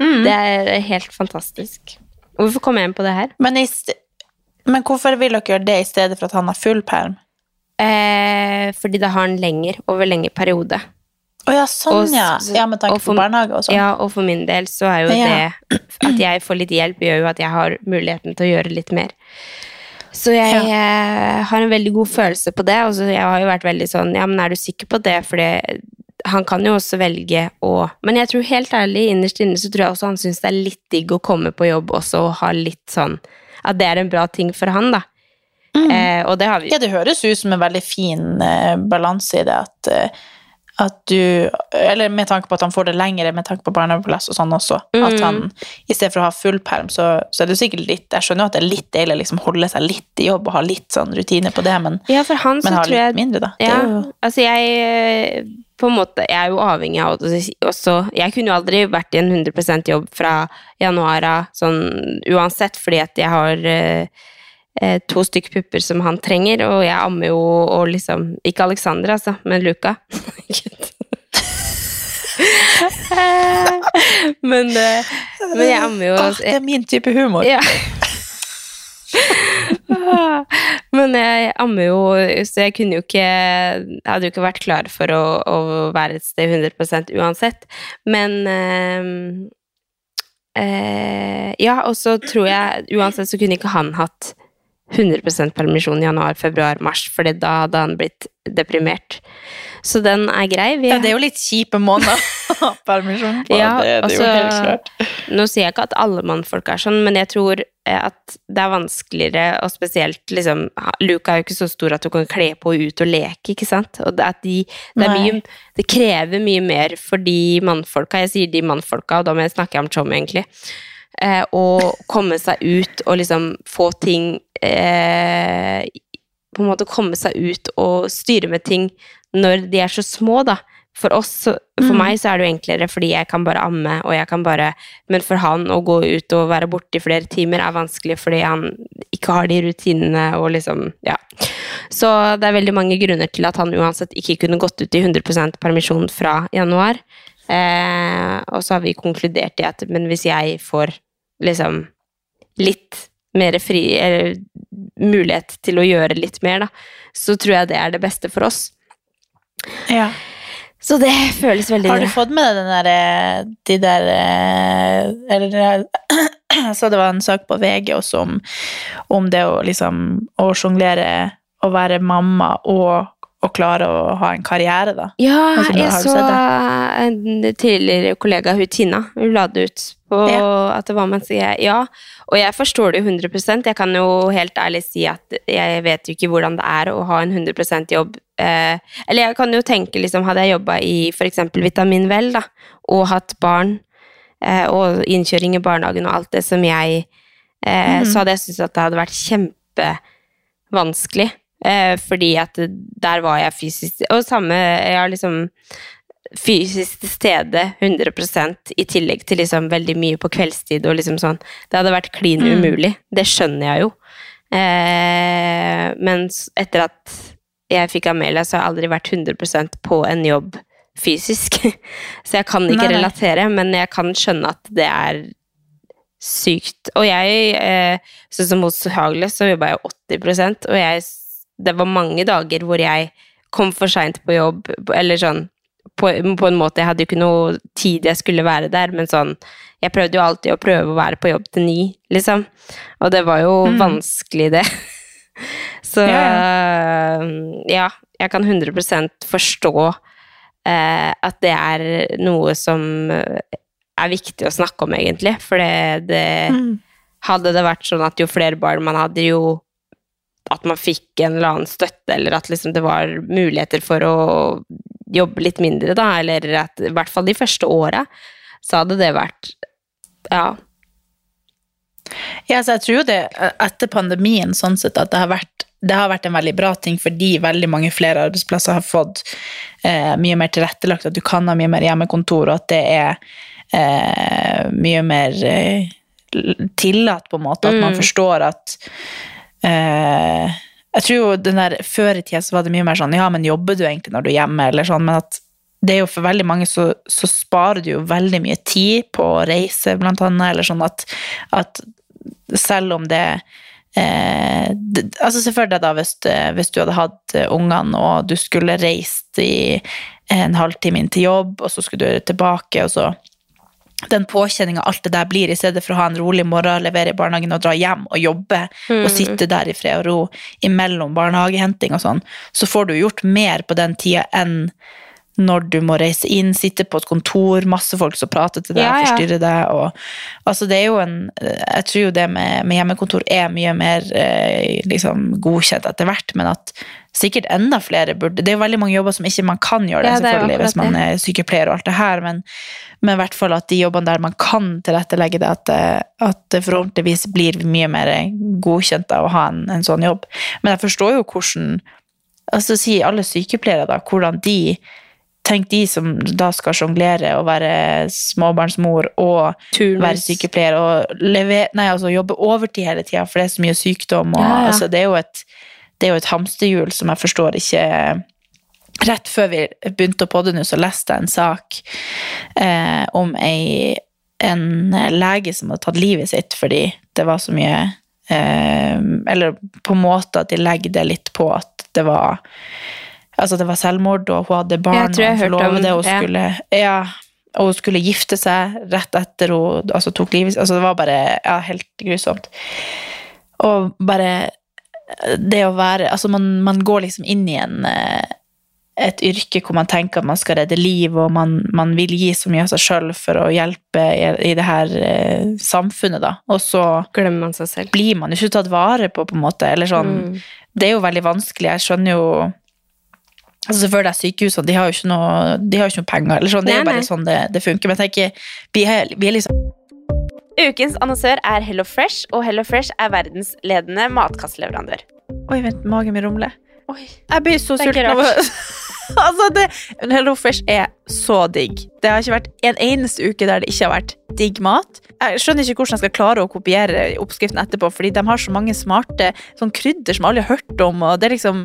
Det er helt fantastisk. Hvorfor kom jeg inn på det her? Men, i st men hvorfor vil dere gjøre det i stedet for at han har full perm? Eh, fordi da har han lenger, over lengre periode. Å ja, sånn, Og ja. ja. Med tanke for- på barnehage og sånn. Ja, og for min del så er jo Ja. det At jeg får litt hjelp, gjør jo at jeg har muligheten til å gjøre litt mer. Så jeg eh, har en veldig god følelse på det, og så jeg har jo vært veldig sånn Ja, men er du sikker på det? Fordi han kan jo også velge å Men jeg tror helt ærlig, innerst inne så tror jeg også han syns det er litt digg å komme på jobb også og ha litt sånn At det er en bra ting for han, da. Eh, og det har vi Ja, det høres ut som en veldig fin eh, balanse i det at, eh, at du Eller med tanke på at han får det lengre, med tanke på barnehageplass og sånn også. At Mm. han i stedet for å ha full perm, så, så er det sikkert litt Jeg skjønner jo at det er litt deilig å liksom holde seg litt i jobb og ha litt sånn rutine på det, men, Ja, for han så men ha tror jeg litt mindre, da. Ja, jo altså jeg på en måte, jeg er jo avhengig av også. Jeg kunne jo aldri vært i en 100 jobb fra januar av, sånn uansett, fordi at jeg har eh, eh, to stykk pupper som han trenger, og jeg ammer jo og liksom Ikke Alexander, altså, men Luca. men, eh, men jeg ammer jo Åh, det er min type humor. ja. Men jeg ammer jo, så jeg kunne jo ikke Jeg hadde jo ikke vært klar for å, å være et sted 100 uansett. Men øh, øh, Ja, og så tror jeg Uansett så kunne ikke han hatt 100% permisjon i januar, februar, mars, for da hadde han blitt deprimert. Så den er grei. Vi Ja, det er jo litt kjipe måneder å ha permisjon på. ja, det er jo altså, helt klart. Nå sier jeg ikke at alle mannfolk er sånn, men jeg tror at det er vanskeligere, og spesielt liksom Luka er jo ikke så stor at du kan kle på og ut og leke, ikke sant? Og det, at de, det, er mye, det krever mye mer for de mannfolka, jeg sier de mannfolka, og da må jeg snakke om Chom, egentlig, eh, å komme seg ut og liksom få ting eh, På en måte komme seg ut og styre med ting når de er så små, da. For oss, for for meg så er det jo enklere fordi jeg kan bare amme, og jeg kan bare Men for han å gå ut og være borte i flere timer er vanskelig fordi han ikke har de rutinene og liksom Ja. Så det er veldig mange grunner til at han uansett ikke kunne gått ut i 100 permisjon fra januar. Eh, og så har vi konkludert i at men hvis jeg får liksom litt mer fri, eller mulighet til å gjøre litt mer, da, så tror jeg det er det beste for oss. Ja. Så det føles veldig Har du fått med deg den der, eh, de der eh, Eller så det var en sak på VG også om, om det å liksom Å sjonglere å være mamma og å klare å ha en karriere, da. Ja, Altså, jeg så en tidligere kollega, hun Tina, hun la det ut på at det var mens jeg Ja, og jeg forstår det jo 100 Jeg kan jo helt ærlig si at jeg vet jo ikke hvordan det er å ha en 100 jobb. Eh, eller jeg kan jo tenke, liksom, hadde jeg jobba i f.eks. Vitamin Vel, da, og hatt barn, eh, og innkjøring i barnehagen og alt det som jeg eh, Så hadde jeg syntes at det hadde vært kjempevanskelig. Eh, fordi at der var jeg fysisk Og samme Jeg har liksom fysisk til stede 100% i tillegg til liksom veldig mye på kveldstid og liksom sånn. Det hadde vært klin Mm. Det skjønner jeg jo. Eh, men etter at jeg fikk Amelia, så har jeg aldri vært 100% på en jobb fysisk. Så jeg kan ikke Nei, nei. relatere, men jeg kan skjønne at det er sykt. Og jeg, eh, sånn som hos Hagle, så jobba jeg 80% og jeg, det var mange dager hvor jeg kom for seint på jobb, eller sånn på, på en måte, Jeg hadde jo ikke noe tid jeg skulle være der, men sånn Jeg prøvde jo alltid å prøve å være på jobb til ni, liksom. Og det var jo vanskelig, det. Så Ja, ja, jeg kan 100 forstå eh, at det er noe som eh, er viktig å snakke om, egentlig. For det, det Mm. Hadde det vært sånn at jo flere barn man hadde, jo at man fikk en eller annen støtte, eller at liksom det var muligheter for å jobbe litt mindre, da, eller at i hvert fall de første åra, så hadde det vært Ja. Ja, så jeg tror jo det etter pandemien sånn sett at det har vært, det har vært en veldig bra ting fordi veldig mange flere arbeidsplasser har fått eh, mye mer tilrettelagt, at du kan ha mye mer hjemmekontor, og at det er eh, mye mer eh, tillatt, på en måte. At man Mm. forstår at eh, Jeg tror jo den der Før i tida så var det mye mer sånn Ja, men jobber du egentlig når du er hjemme, eller sånn, men at det er jo for veldig mange så, så sparer du jo veldig mye tid på å reise, blant annet, eller sånn at, at selv om det eh, det, altså Se for deg da hvis, eh, hvis du hadde hatt eh, ungene og du skulle reist i en halvtime inn til jobb, og så skulle du tilbake, og så den påkjenninga alt det der blir, i stedet for å ha en rolig morgen, levere i barnehagen og dra hjem og jobbe, og sitte der i fred og ro imellom barnehagehenting og sånn, så får du gjort mer på den tida enn når du må reise inn, sitte på et kontor, masse folk som prater til deg, Ja, ja. forstyrrer deg. Og, altså det er jo en, jeg tror jo det med, med hjemmekontor er mye mer eh, liksom, godkjent etter hvert, men at sikkert enda flere burde Det er jo veldig mange jobber som ikke man kan gjøre det, Ja, det selvfølgelig, hvis man er sykepleier og alt det her, men, men i hvert fall at de jobbene der man kan tilrettelegge det, at, det- at det forhåpentligvis blir mye mer godkjent av å ha en, en sånn jobb. Men jeg forstår jo hvordan altså si alle sykepleiere da, hvordan de tenk de som da skal sjonglere og være småbarnsmor og Turnus. være sykepleier og leve, nei, altså jobbe overtid hele tida, for det er så mye sykdom. Og, Ja, ja. Altså, det, er et, det er jo et hamsterhjul som jeg forstår ikke Rett før vi begynte å podde nå, så leste jeg en sak eh, om ei, en lege som hadde tatt livet sitt fordi det var så mye eh, Eller på en måte at de legger det litt på at det var Altså det var selvmord, og hun hadde barn, Jeg jeg og om- forlovede, og skulle Ja, og hun skulle gifte seg rett etter hun altså, tok livet. Altså det var bare ja, helt grusomt. Og bare det å være Altså man, man går liksom inn i en eh, et yrke hvor man tenker at man skal redde liv, og man, man vil gi så mye av seg sjøl for å hjelpe i, i det her eh, samfunnet, da. Og så Glemmer man seg selv. blir man jo ikke tatt vare på, på en måte. Eller sånn, Mm. Det er jo veldig vanskelig. Jeg skjønner jo Altså Selvfølgelig er sykehusene de har jo ikke noe, de har ikke noe penger. Eller sånn, det er jo bare sånn det, det funker. Men jeg tenker, vi er, vi er liksom Ukens annonsør er Hello Fresh, og Hello Fresh er verdens ledende matkastleverandør. Oi, vent, magen min rumler. Oi. Jeg blir så sulten av Altså, det Hello Fresh er så digg. Det har ikke vært en eneste uke der det ikke har vært digg mat. Jeg skjønner ikke hvordan jeg skal klare å kopiere oppskriften etterpå, fordi de har så mange smarte sånn krydder som alle har hørt om, og det er liksom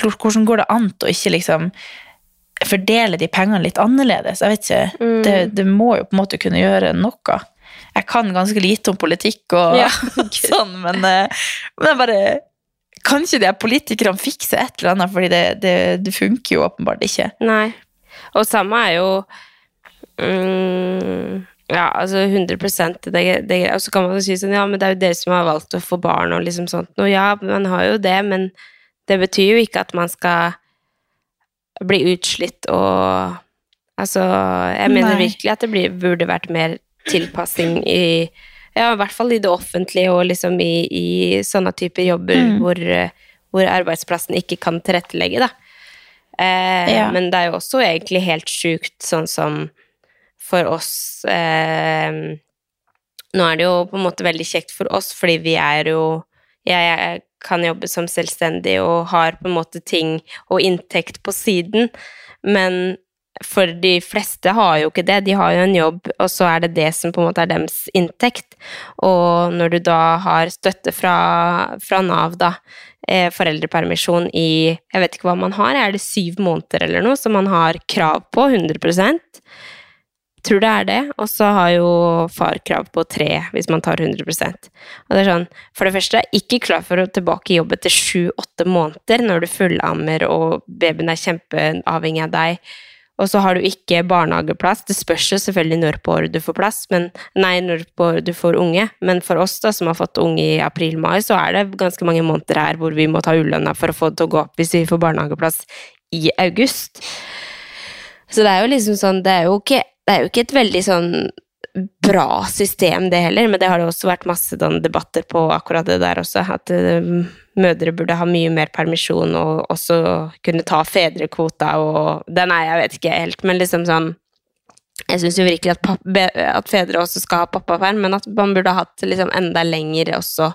Hvordan går det an å ikke liksom fordele de pengene litt annerledes? Jeg vet ikke. Mm. Det, det må jo på en måte kunne gjøre noe. Jeg kan ganske lite om politikk og Ja, sånn, men, eh, men jeg bare Kan ikke de her politikerne fikse et eller annet, fordi det, det, det funker jo åpenbart ikke. Nei. Og samme er jo mm, Ja, altså 100% det, det, Og så kan man jo si sånn Ja, men det er jo dere som har valgt å få barn og liksom sånt. Og ja, man har jo det, men det betyr jo ikke at man skal bli utslitt og Altså, jeg mener Nei. virkelig at det blir, burde vært mer tilpassing i Ja, i hvert fall i det offentlige og liksom i, i sånne typer jobber Mm. hvor, hvor arbeidsplassen ikke kan tilrettelegge, da. Eh, Ja. Men det er jo også egentlig helt sjukt, sånn som for oss eh, Nå er det jo på en måte veldig kjekt for oss, fordi vi er jo Jeg, jeg kan jobbe som selvstendig og har på en måte ting og inntekt på siden, men for de fleste har jo ikke det. De har jo en jobb, og så er det det som på en måte er deres inntekt. Og når du da har støtte fra, fra Nav, da, eh, foreldrepermisjon i Jeg vet ikke hva man har, er det syv måneder eller noe som man har krav på? 100 Tror det er det. Og så har jo far krav på tre hvis man tar 100 Og det er sånn, For det første, ikke klar for å tilbake i jobb etter sju-åtte måneder når du fullammer og babyen er kjempeavhengig av deg. Og så har du ikke barnehageplass. Det spørs jo selvfølgelig når på året du får plass, men nei, når på året du får unge. Men for oss da, som har fått unge i april-mai, så er det ganske mange måneder her hvor vi må ta ulønna for å få det til å gå opp hvis vi får barnehageplass i august. Så det er jo liksom sånn, det er jo ikke Det er jo ikke et veldig sånn bra system, det heller, men det har det også vært masse sånn debatter på akkurat det der også, at eh, mødre burde ha mye mer permisjon og også kunne ta fedrekvota og Den er jeg vet ikke helt, men liksom sånn Jeg syns jo virkelig at, papp, at fedre også skal ha pappaperm, men at man burde ha hatt liksom enda lenger også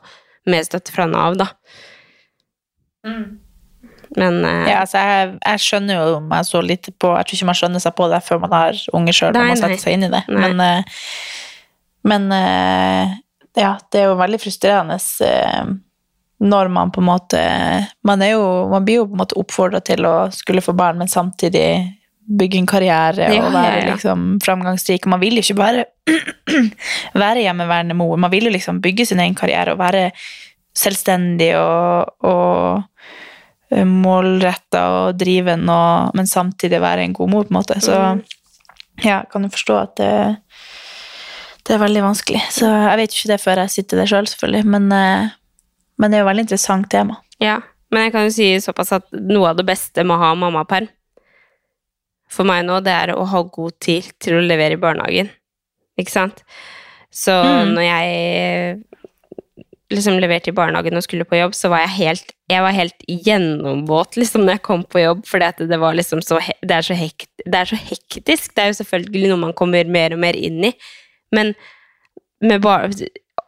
med støtte fra Nav, da. Men uh, Ja, altså jeg, jeg skjønner jo meg så lite på Jeg tror ikke man skjønner seg på det før man har unger sjøl, når man setter seg inn i det. Nei. Men, uh, men uh, ja, det er jo veldig frustrerende når man på en måte Man, jo, man blir jo på en måte oppfordra til å skulle få barn, men samtidig bygge en karriere Ja, og være ja, ja. liksom framgangsrik. Man vil jo ikke bare være hjemmeværende mor, man vil jo liksom bygge sin egen karriere og være selvstendig og, og målretta og driven, og, men samtidig være en god mor, på en måte. Så ja, kan du forstå at det, det er veldig vanskelig. Så jeg vet jo ikke det før jeg sitter der sjøl, selvfølgelig, men, eh, men det er jo veldig interessant tema. Ja, men jeg kan jo si såpass at noe av det beste med å ha mammaperm for meg nå, det er å ha god tid til å levere i barnehagen. Ikke sant? Så Mm. når jeg liksom leverte i barnehagen og skulle på jobb, så var jeg helt, jeg var helt gjennomvåt liksom når jeg kom på jobb, For det liksom det er det er så hektisk. Det er jo selvfølgelig noe man kommer mer og mer inn i, men med bar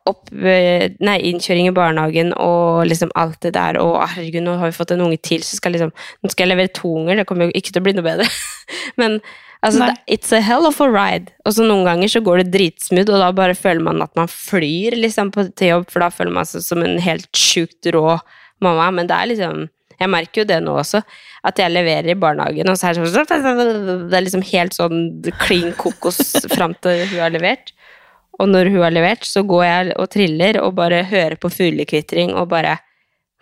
opp, nei, innkjøring i barnehagen og liksom alt det der, og herregud, nå har vi fått en unge til, så skal liksom, nå skal jeg levere to unger, det kommer jo ikke til å bli noe bedre. Men altså, it's a hell of a ride. Og så noen ganger så går det dritsmooth, og da bare føler man at man flyr liksom på, til jobb, for da føler man seg som en helt sjukt rå mamma, men det er liksom, jeg merker jo det nå også, at jeg leverer i barnehagen, og så er det sånn, det er liksom helt sånn clean kokos frem til hun har levert. Og når hun har levert, så går jeg og triller og bare hører på fuglekvitring og bare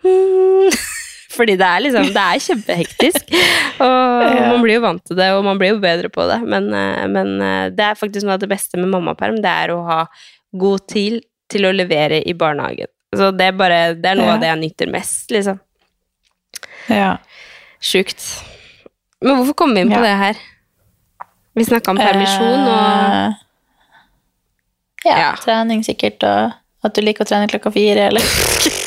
hmm. Fordi det er liksom Det er kjempehektisk. Og Ja. man blir jo vant til det, og man blir jo bedre på det. Men, eh, men eh, det er faktisk noe av det beste med mammaperm, det er å ha god tid til å levere i barnehagen. Så det er bare Det er noe Ja. av det jeg nyter mest, liksom. Ja. Sjukt. Men hvorfor kom vi inn på Ja. det her? Vi snakka om permisjon og Eh, ja, Ja. trening sikkert, og at du liker å trene klokka fire, eller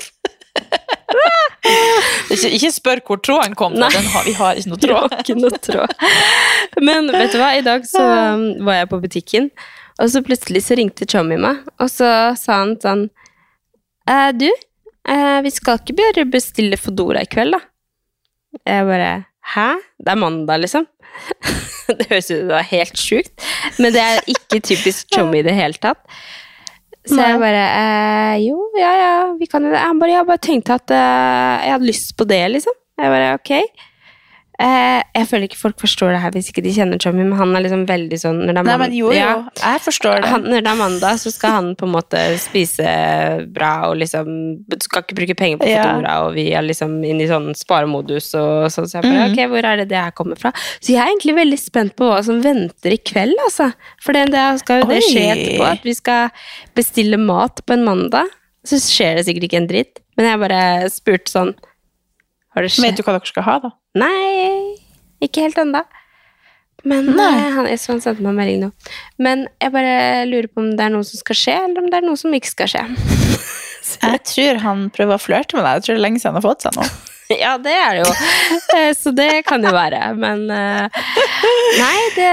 ikke, ikke spør hvor tråden kom fra, den har, vi har ikke noe tråd. ikke noe tråd. Men vet du hva, i dag så um, var jeg på butikken, og så plutselig så ringte Chommy meg, og så sa han sånn «Eh, Du, eh, vi skal ikke bare bestille Fodora i kveld, da? Jeg bare Hæ? Det er mandag, liksom. Det høres ut som det var helt sjukt, men det er ikke typisk Chommy i det hele tatt. Så jeg bare eh, Jo, ja, ja, vi kan jo det. Han bare, jeg bare tenkte at eh, jeg hadde lyst på det, liksom. Jeg bare, ok. Eh, jeg føler ikke folk forstår det her hvis ikke de kjenner Tommy, men han er liksom veldig sånn når det er Nei, men jo, jo, Ja, jeg forstår det. han, når det er mandag, så skal han på en måte spise bra og liksom Skal ikke bruke penger på Ja. Og vi er liksom inne i sånn sparemodus og sånn. Så jeg bare, mm. ok, hvor er det det her kommer fra? Så jeg er egentlig veldig spent på hva som venter i kveld, altså. For det, det skal jo det skje etterpå, at vi skal bestille mat på en mandag. Så skjer det sikkert ikke en dritt. Men jeg bare spurte sånn Har det skjedd? Vet du hva dere skal ha, da? Nei, ikke helt ennå. Men Nei. eh, han, jeg han sendte meg en melding nå. Men jeg bare lurer på om det er noe som skal skje, eller om det er noe som ikke skal skje. Jeg tror han prøver å flørte med deg. Jeg tror det er lenge siden han har fått seg noe. ja, det er det jo. Eh, Så det kan jo være. Men eh, Nei, det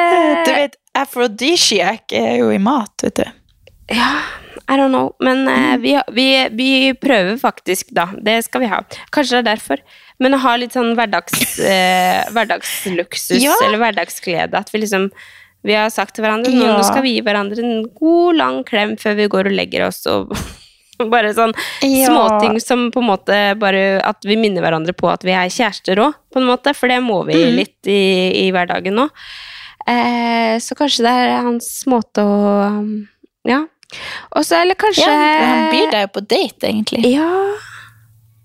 Du vet, aphrodisiac er jo i mat, vet du. Ja, I don't know. Men eh, vi, vi, vi prøver faktisk, da. Det skal vi ha. Kanskje det er derfor. Men å ha litt sånn hverdags, eh, hverdagsluksus, Ja. eller hverdagsglede. At vi liksom Vi har sagt til hverandre nå, Ja. nå skal vi gi hverandre en god, lang klem før vi går og legger oss, og bare sånn Ja. småting som på en måte bare At vi minner hverandre på at vi er kjærester òg, på en måte. For det må vi Mm. litt i, i hverdagen nå. Eh, så kanskje det er hans måte å Ja. Og så, eller kanskje Ja, han byr deg jo på date, egentlig. Ja.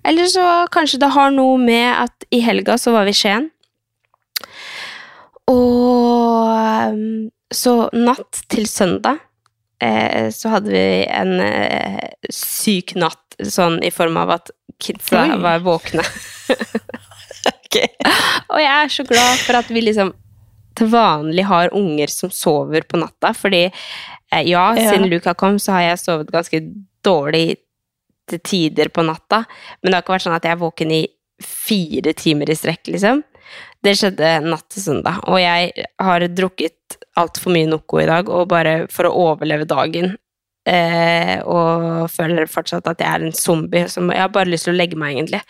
Eller så kanskje det har noe med at i helga så var vi i Skien. Og um, så natt til søndag eh, så hadde vi en eh, syk natt, sånn i form av at kidsa Oi. var våkne. Og jeg er så glad for at vi liksom til vanlig har unger som sover på natta, fordi eh, ja, Ja. siden Luca kom, så har jeg sovet ganske dårlig tider på natta, men det har ikke vært sånn at jeg er våken i fire timer i strekk, liksom. Det skjedde natt til søndag, og jeg har drukket altfor mye Noco i dag, og bare for å overleve dagen, eh, og føler fortsatt at jeg er en zombie, som jeg har bare lyst til å legge meg, egentlig.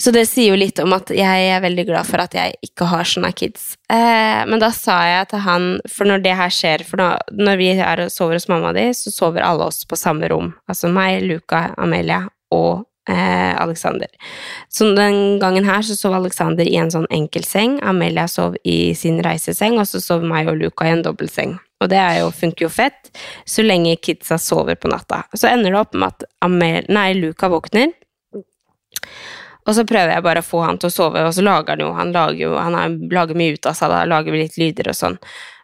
Så det sier jo litt om at jeg er veldig glad for at jeg ikke har sånne kids. Eh, men da sa jeg til han, for når det her skjer For nå, når vi er og sover hos mamma di, så sover alle oss på samme rom. Altså meg, Luca, Amelia og eh, Alexander. Så den gangen her så sov Alexander i en sånn enkeltseng, Amelia sov i sin reiseseng, og så sov meg og Luca i en dobbeltseng. Og det jo, funker jo fett, så lenge kidsa sover på natta. Så ender det opp med at Amel, nei, Luca våkner, og så prøver jeg bare å få han til å sove, og så lager han jo Han lager jo, han er, lager mye ut av seg, da, lager litt lyder og sånn.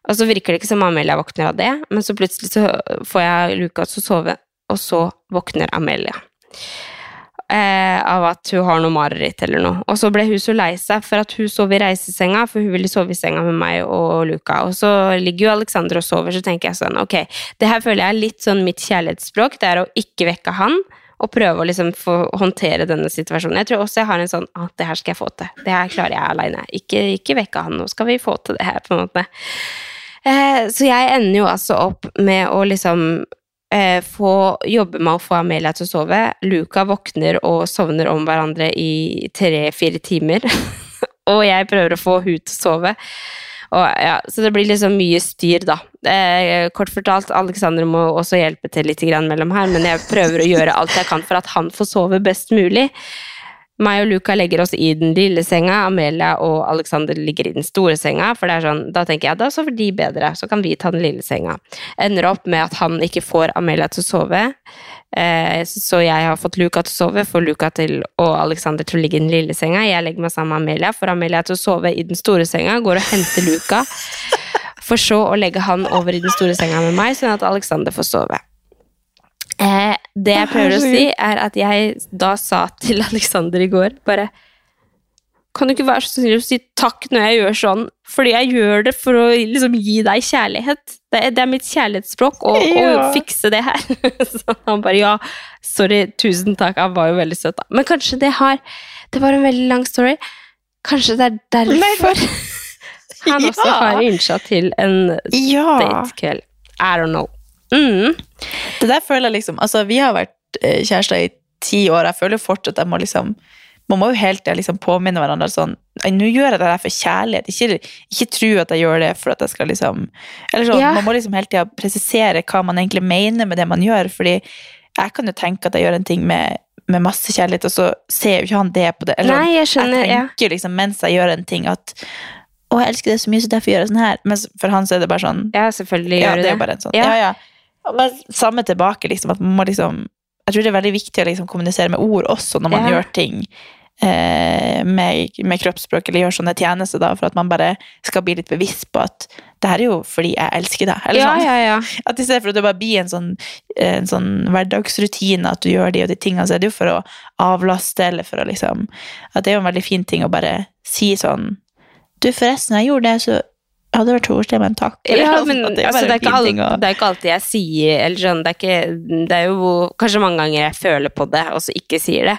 Og så virker det ikke som Amelia våkner av det, men så plutselig så får jeg Lukas til å sove, og så våkner Amelia. Eh, av at hun har noe mareritt eller noe. Og så ble hun så lei seg for at hun sov i reisesenga, for hun ville sove i senga med meg og Luca. Og så ligger jo Alexander og sover, så tenker jeg sånn, ok, det her føler jeg er litt sånn mitt kjærlighetsspråk, det er å ikke vekke han, og prøve å liksom få håndtere denne situasjonen. Jeg tror også jeg har en sånn at det her skal jeg få til. Det her klarer jeg aleine. Ikke, ikke vekke han, nå skal vi få til det her, på en måte. Eh, så jeg ender jo altså opp med å liksom eh, få jobbe med å få Amelia til å sove. Luca våkner og sovner om hverandre i tre-fire timer. og jeg prøver å få hun til å sove. Og, ja, så det blir liksom mye styr, da. Eh, kort fortalt, Alexander må også hjelpe til litt mellom her, men jeg prøver å gjøre alt jeg kan for at han får sove best mulig. Meg og Luca legger oss i den lille senga, Amelia og Alexander ligger i den store senga, for det er sånn, da tenker jeg da sover de bedre, så kan vi ta den lille senga. Ender opp med at han ikke får Amelia til å sove, eh, så jeg har fått Luca til å sove, får Luca til, og Alexander til å ligge i den lille senga. Jeg legger meg sammen med Amelia, får Amelia til å sove i den store senga, går og henter Luca, for så å legge han over i den store senga med meg, sånn at Alexander får sove. Eh, det jeg prøver å si, er at jeg da sa til Alexander i går bare Kan du ikke være så snill å si takk når jeg gjør sånn? Fordi jeg gjør det for å liksom gi deg kjærlighet. Det er, det er mitt kjærlighetsspråk å Ja. fikse det her. Så han bare ja, sorry, tusen takk. Han var jo veldig søt, da. Men kanskje det har Det var en veldig lang story. Kanskje det er derfor han også Ja. har innsatt til en Ja. datekveld. I don't know. Mm. Det der føler jeg liksom Altså, vi har vært eh, kjærester i ti år. Jeg føler jo fortsatt at jeg må liksom Man må jo hele tida liksom påminne hverandre sånn «Nei, Nå gjør jeg det her for kjærlighet. Ikke, ikke tro at jeg gjør det for at jeg skal liksom Eller sånn, Ja. Man må liksom hele tida presisere hva man egentlig mener med det man gjør. Fordi jeg kan jo tenke at jeg gjør en ting med, med masse kjærlighet, og så ser jo ikke han det på det. Eller, Nei, jeg skjønner, Jeg tenker jo liksom mens jeg gjør en ting at å, jeg elsker det så mye, så derfor gjør jeg sånn her. Men for han så er det bare sånn Ja, selvfølgelig gjør du det det. er bare en sånn. Ja. Ja, ja. Men samme tilbake, liksom. At man må liksom Jeg tror det er veldig viktig å liksom kommunisere med ord også når man Ja. gjør ting eh, med, med kroppsspråk eller gjør sånne tjenester, da, for at man bare skal bli litt bevisst på at det her er jo fordi jeg elsker deg. Eller Ja, sånn. ja, ja. At i stedet for at det bare blir en sånn, en sånn hverdagsrutine at du gjør de og de tingene, så er det jo for å avlaste, eller for å liksom At det er jo en veldig fin ting å bare si sånn Du, forresten, jeg gjorde det, så hadde vært koselig med en takk. Eller Ja, men at det altså, det, er ikke alt, det er ikke alltid jeg sier eller sånn, det, er ikke, det er jo kanskje mange ganger jeg føler på det, og så ikke sier det.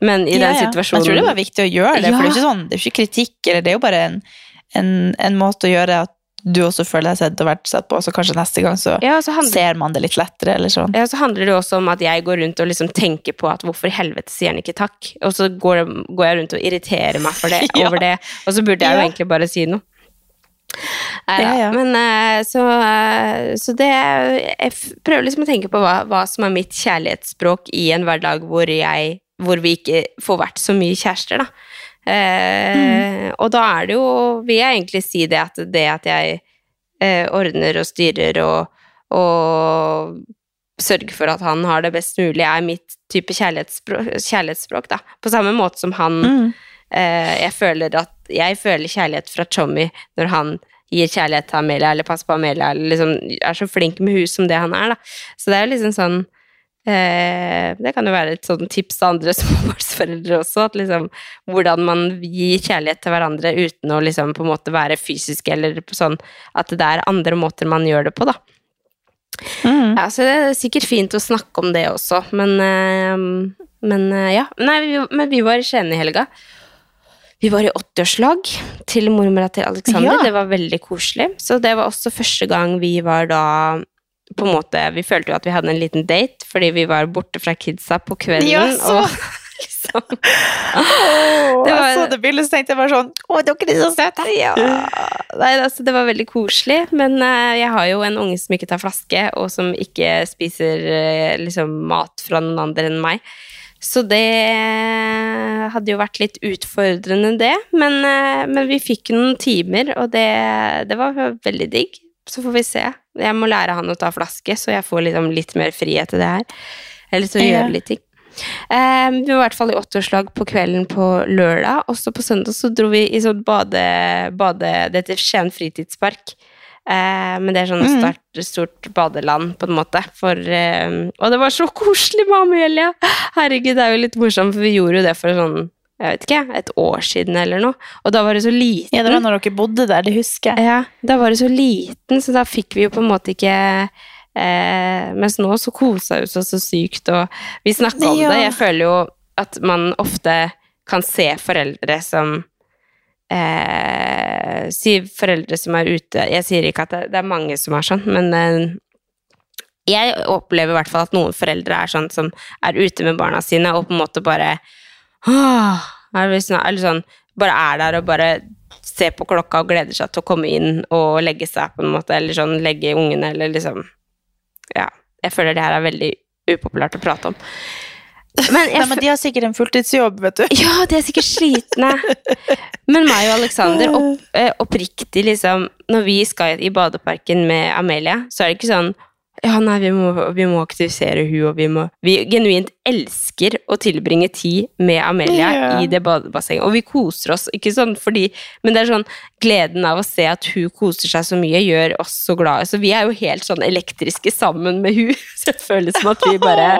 Men i Ja, den situasjonen Jeg tror det var viktig å gjøre det, for det er ikke, sånn, det er ikke kritikk, eller det er jo bare en, en, en måte å gjøre at du også føler deg sett og vært sett på, så kanskje neste gang så ja, så handler, ser man det litt lettere, eller sånn. ja, så handler det også om at jeg går rundt og liksom tenker på at hvorfor i helvete sier han ikke takk? Og så går, går jeg rundt og irriterer meg det, Ja. over det, og så burde jeg jo egentlig bare si noe. Nei, Ja, ja. Men eh, så, eh, så det Jeg prøver liksom å tenke på hva, hva som er mitt kjærlighetsspråk i en hverdag hvor, jeg, hvor vi ikke får vært så mye kjærester, da. Eh, Og da er det jo Vil jeg egentlig si det at det at jeg eh, ordner og styrer og, og sørger for at han har det best mulig, er mitt type kjærlighetsspråk, kjærlighetsspråk da. På samme måte som han Mm. Eh, jeg føler at jeg føler kjærlighet fra Tommy når han gir kjærlighet til Amelia, eller passer på Amelia, eller liksom er så flink med hus som det han er, da. Så det er jo liksom sånn Eh, det kan jo være et sånn tips til andre småbarnsforeldre også, at liksom hvordan man gir kjærlighet til hverandre uten å liksom på en måte være fysisk, eller sånn at det er andre måter man gjør det på, da. Mm. Ja, så det er sikkert fint å snakke om det også, men, eh, men eh, ja. Nei, vi, men vi var i Skien i helga. Vi var i 80-årslag til mormora til Alexander. Ja. Det var veldig koselig. Så det var også første gang vi var da på en måte, Vi følte jo at vi hadde en liten date, fordi vi var borte fra kidsa på kvelden. Ja, så- og liksom Det var- Jeg så det bildet, så tenkte jeg bare sånn Å, dere er så søte! Ja. Nei, altså, det var veldig koselig, men uh, jeg har jo en unge som ikke tar flaske, og som ikke spiser uh, liksom, mat fra noen andre enn meg. Så det hadde jo vært litt utfordrende, det. Men, eh, men vi fikk noen timer, og det, det var veldig digg. Så får vi se. Jeg må lære han å ta flaske, så jeg får liksom litt mer frihet til det her. Eller til å gjøre litt ting. Um, vi var i hvert fall i åtteårslag på kvelden på lørdag. Også på søndag så dro vi i sånn bade... bade det heter Skien fritidspark. Eh, men det er sånn et stort, stort badeland, på en måte. For, eh, og det var så koselig med Amelia! Herregud, det er jo litt morsomt, for vi gjorde jo det for sånn jeg vet ikke, et år siden eller noe. Og da var det så liten. Ja, det var når dere bodde der, det husker jeg. Ja, da var det så liten, så da fikk vi jo på en måte ikke eh, Mens nå så kosa vi oss så sykt, og vi snakka om Ja. det. Jeg føler jo at man ofte kan se foreldre som eh, Si foreldre som er ute Jeg sier ikke at det, det er mange som er sånn, men eh, jeg opplever i hvert fall at noen foreldre er sånn som er ute med barna sine og på en måte bare Åh, eller sånn, bare er der og bare ser på klokka og gleder seg til å komme inn og legge seg, på en måte, eller sånn legge ungene, eller liksom Ja. Jeg føler det her er veldig upopulært å prate om. Men jeg Nei, men de har sikkert en fulltidsjobb, vet du. ja, de er sikkert slitne. Men meg og Alexander, opp, eh, oppriktig liksom Når vi skal i badeparken med Amelia, så er det ikke sånn ja, nei, vi må, vi må aktivisere hun, og vi må Vi genuint elsker å tilbringe tid med Amelia Ja. i det badebassenget, og vi koser oss, ikke sånn fordi Men det er sånn gleden av å se at hun koser seg så mye, gjør oss så glade. Så vi er jo helt sånn elektriske sammen med hun, så det føles som at vi bare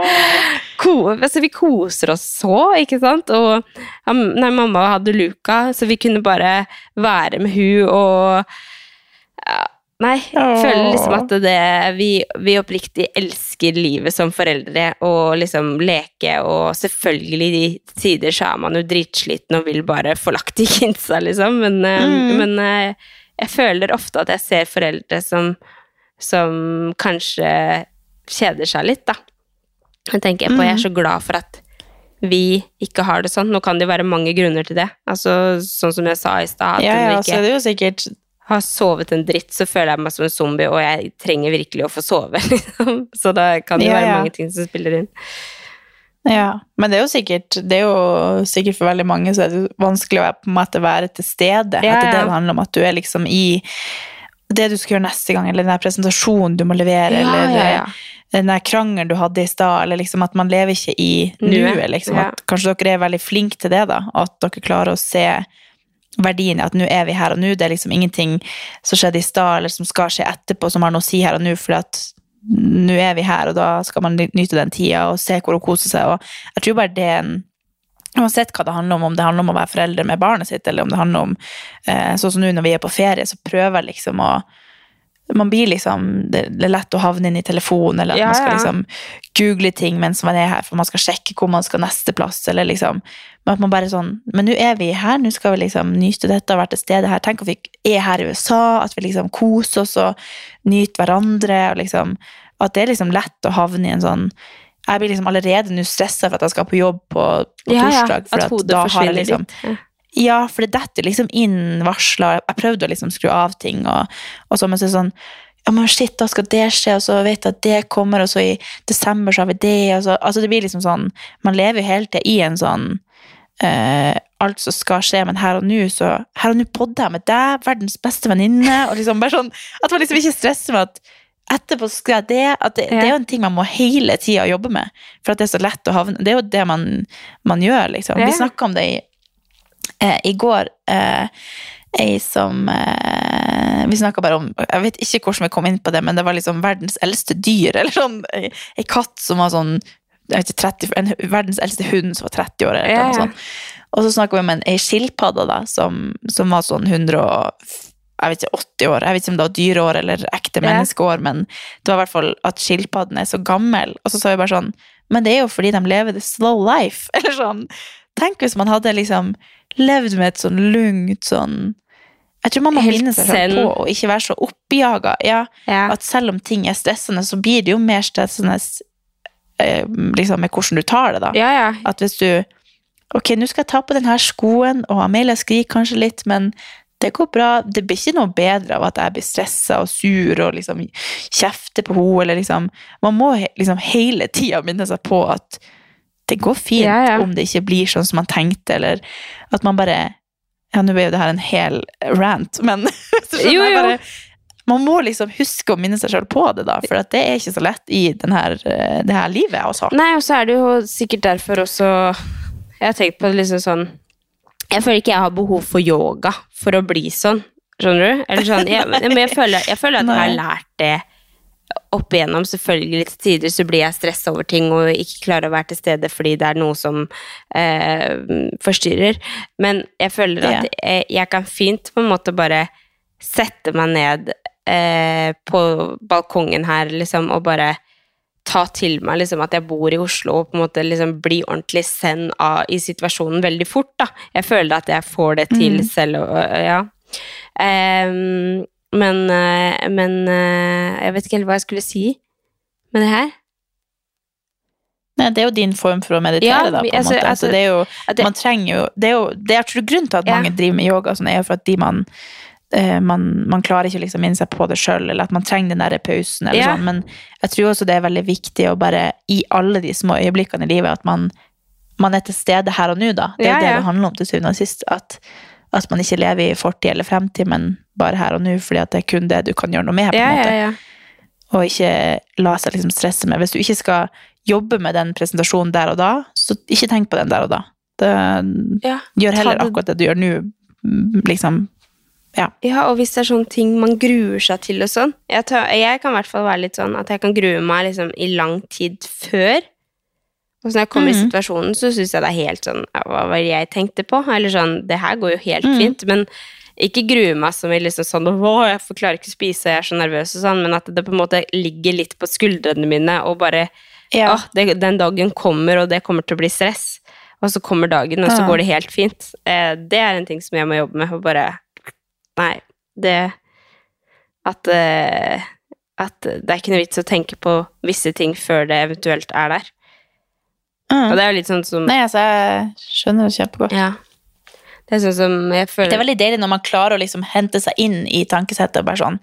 ko, altså, Vi koser oss så, ikke sant? Og nei, mamma hadde Luca, så vi kunne bare være med hun og Nei, jeg føler liksom at det, vi, vi oppriktig elsker livet som foreldre og liksom leke, og selvfølgelig i tider så er man jo dritsliten og vil bare få lagt i kinsa, liksom, men, eh, Mm. men eh, jeg føler ofte at jeg ser foreldre som, som kanskje kjeder seg litt, da. Jeg tenker på, jeg er så glad for at vi ikke har det sånn. Nå kan det jo være mange grunner til det. Altså, sånn som jeg sa i stad, Ja, ja, så er det jo sikkert har sovet en dritt, så føler jeg meg som en zombie, og jeg trenger virkelig å få sove. Liksom. Så da kan det Ja, være ja. mange ting som spiller inn. Ja, men det er jo sikkert Det er jo sikkert for veldig mange så er det vanskelig å på en måte være til stede. Ja, at det er det handler om, at du er liksom i det du skal gjøre neste gang, eller den der presentasjonen du må levere, eller ja. den der krangelen du hadde i stad, eller liksom at man lever ikke i Nuet. Liksom, at kanskje dere er veldig flinke til det, da, at dere klarer å se verdien at nå er vi her og nå. Det er liksom ingenting som skjedde i stad, eller som skal skje etterpå, som har noe å si her og nå, for at nå er vi her, og da skal man nyte den tida og se hvor hun koser seg. Og jeg tror bare det er en Uansett hva det handler om, om det handler om å være forelder med barnet sitt, eller om det handler om eh, Sånn som nå når vi er på ferie, så prøver jeg liksom å man blir liksom, Det er lett å havne inn i telefonen, eller at Ja, man skal liksom google ting mens man er her, for man skal sjekke hvor man skal neste plass, eller liksom Men at man bare sånn Men nå er vi her, nå skal vi liksom nyte dette og være til stede her. Tenk om vi er her i USA, at vi liksom koser oss og nyter hverandre, og liksom At det er liksom lett å havne i en sånn jeg blir liksom allerede nå stressa for at jeg skal på jobb på, på Ja, torsdag. For at at da har jeg liksom, litt. Ja. ja, for det detter liksom inn varsler. Jeg prøvde å liksom skru av ting, og, og så, men så er det sånn ja, men shit, da skal det skje, og så vet jeg at det kommer, og så i desember så har vi det, så Altså, det blir liksom sånn Man lever jo hele tida i en sånn eh, Alt som skal skje, men her og nå, så Her og nå podder jeg med deg, verdens beste venninne, og liksom bare sånn At man liksom ikke stresser med at etterpå skal jeg det. At det, det er jo en ting man må hele tida jobbe med, for at det er så lett å havne Det er jo det man, man gjør, liksom. Ja. Vi snakka om det i, eh, i går. Eh, ei som eh, eh, Vi snakka bare om Jeg vet ikke hvordan vi kom inn på det, men det var liksom verdens eldste dyr. Eller sånn ei ei katt som var sånn ikke, 30, en, Verdens eldste hund som var 30 år. Eller noe sånt. Og så snakka vi om en ei skilpadde da, som, som var sånn 100 og jeg vet ikke, 80 år. Jeg vet ikke om det var dyreår eller ekte menneskeår, men det var i hvert fall at skilpadden er så gammel. Og så sa vi bare sånn Men det er jo fordi de lever the slow life. Eller sånn. Tenk hvis man hadde liksom levd med et sånn lugnt sånn Jeg tror man må minne seg selv på å ikke være så oppjaga. Ja, Ja. at selv om ting er stressende, så blir det jo mer stressende eh, liksom med hvordan du tar det, da. ja, ja. At hvis du Ok, nå skal jeg ta på denne skoen, og Amelia skriker kanskje litt, men det går bra. Det blir ikke noe bedre av at jeg blir stressa og sur og liksom kjefter på henne, eller liksom Man må liksom hele tida minne seg på at det går fint Ja, ja. om det ikke blir sånn som man tenkte, eller at man bare Ja, nå ble jo det her en hel rant, men så skjønner Jo, jeg jo. bare man må liksom huske å minne seg selv på det, da, for det er ikke så lett i den her, eh, det her livet også. Nei, og så er det jo sikkert derfor også Jeg har tenkt på det liksom sånn Jeg føler ikke jeg har behov for yoga for å bli sånn. Skjønner du? Eller sånn, jeg, men jeg, føler, jeg føler at jeg har lært det opp igjennom. Selvfølgelig til tider så blir jeg stressa over ting og ikke klarer å være til stede fordi det er noe som eh, forstyrrer. Men jeg føler at jeg, jeg kan fint på en måte bare sette meg ned eh, på balkongen her liksom, og bare ta til meg liksom, at jeg bor i Oslo og på en måte liksom bli ordentlig send av, i situasjonen veldig fort. Da. Jeg føler at jeg får det til Mm. selv. Og, ja. Ehm, men eh, men eh, jeg vet ikke helt hva jeg skulle si med det her. Nei, det er jo din form for å meditere, Ja, da, på en altså, måte. altså, det er jo, det- man trenger jo Det er jo det er, tror grunnen til at Ja. mange driver med yoga, sånn, er jo for at de man eh, man, man klarer ikke å liksom minne seg på det sjøl, eller at man trenger den der pausen. Eller Ja. sånn. Men jeg tror også det er veldig viktig å bare, i alle de små øyeblikkene i livet, at man, man er til stede her og nå. da. Det er jo det det handler om til syvende og sist. At, at man ikke lever i fortid eller fremtid, men bare her og nå, fordi at det er kun det du kan gjøre noe med. på en måte ja, ja. og ikke la seg liksom stresse med. Hvis du ikke skal jobbe med den presentasjonen der og da, så ikke tenk på den der og da. Det, gjør heller akkurat det du gjør nå, mm, liksom. Ja. Ja, og hvis det er sånne ting man gruer seg til og sånn Jeg, tar, jeg kan i hvert fall være litt sånn at jeg kan grue meg liksom i lang tid før. Og så når jeg kommer i Mhm. situasjonen, så syns jeg det er helt sånn Hva var det jeg tenkte på? Eller sånn Det her går jo helt mm. fint. Men ikke grue meg som i liksom sånn Å, jeg forklarer ikke å spise, jeg er så nervøs og sånn. Men at det på en måte ligger litt på skuldrene mine og bare Ja. «Åh, det, Den dagen kommer, og det kommer til å bli stress. Og så kommer dagen, og så går det helt fint. Eh, det er en ting som jeg må jobbe med. Og bare Nei, det At eh, At det er ikke noe vits å tenke på visse ting før det eventuelt er der. Mm. Og det er jo litt sånn som Nei, altså, jeg skjønner det kjempegodt. Ja. Det er sånn som jeg føler Det er veldig deilig når man klarer å liksom hente seg inn i tankesettet og bare sånn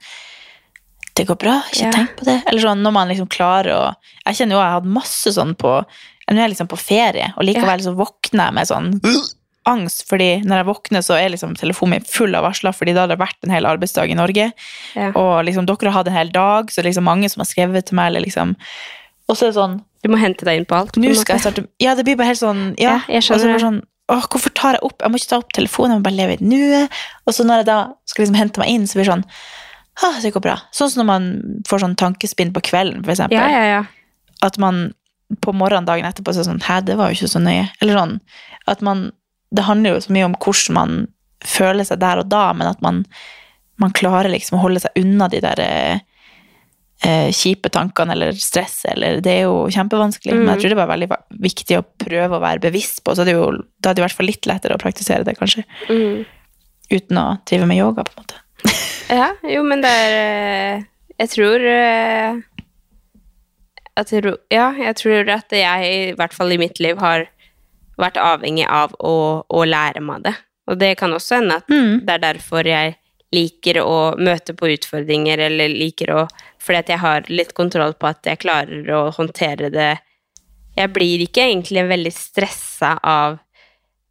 Det går bra, ikke Ja. tenk på det. Eller sånn når man liksom klarer å Jeg kjenner jo jeg har hatt masse sånn på Nå er jeg liksom på ferie, og likevel så våkner jeg med sånn angst, fordi når jeg våkner, så er liksom telefonen min full av varsler, fordi da har det vært en hel arbeidsdag i Norge. Ja. Og liksom dere har hatt en hel dag, så det er liksom mange som har skrevet til meg, eller liksom Og så er det sånn Du må hente deg inn på alt. nå skal jeg starte Ja, det blir bare helt sånn Ja, Ja, jeg skjønner og så sånn Åh, hvorfor tar jeg opp? Jeg må ikke ta opp telefonen, jeg må bare leve i nuet. Og så når jeg da skal liksom hente meg inn, så blir det sånn ah, det går bra. Sånn som når man får sånn tankespinn på kvelden, for eksempel. Ja, ja, ja. At man på morgenen dagen etterpå så er sånn Hæ, det var jo ikke så nøye. Eller sånn at man Det handler jo så mye om hvordan man føler seg der og da, men at man, man klarer liksom å holde seg unna de der eh, eh, kjipe tankene eller stresset, eller Det er jo kjempevanskelig, men jeg tror det er veldig viktig å prøve å være bevisst på, så det er jo, da er det i hvert fall litt lettere å praktisere det, kanskje. Mm. Uten å drive med yoga, på en måte. Ja, jo, men det er eh, Jeg tror eh, at Ja, jeg tror at jeg, i hvert fall i mitt liv, har vært avhengig av å, å lære meg det. Og det kan også hende at Mm. det er derfor jeg liker å møte på utfordringer, eller liker å Fordi at jeg har litt kontroll på at jeg klarer å håndtere det. Jeg blir ikke egentlig veldig stressa av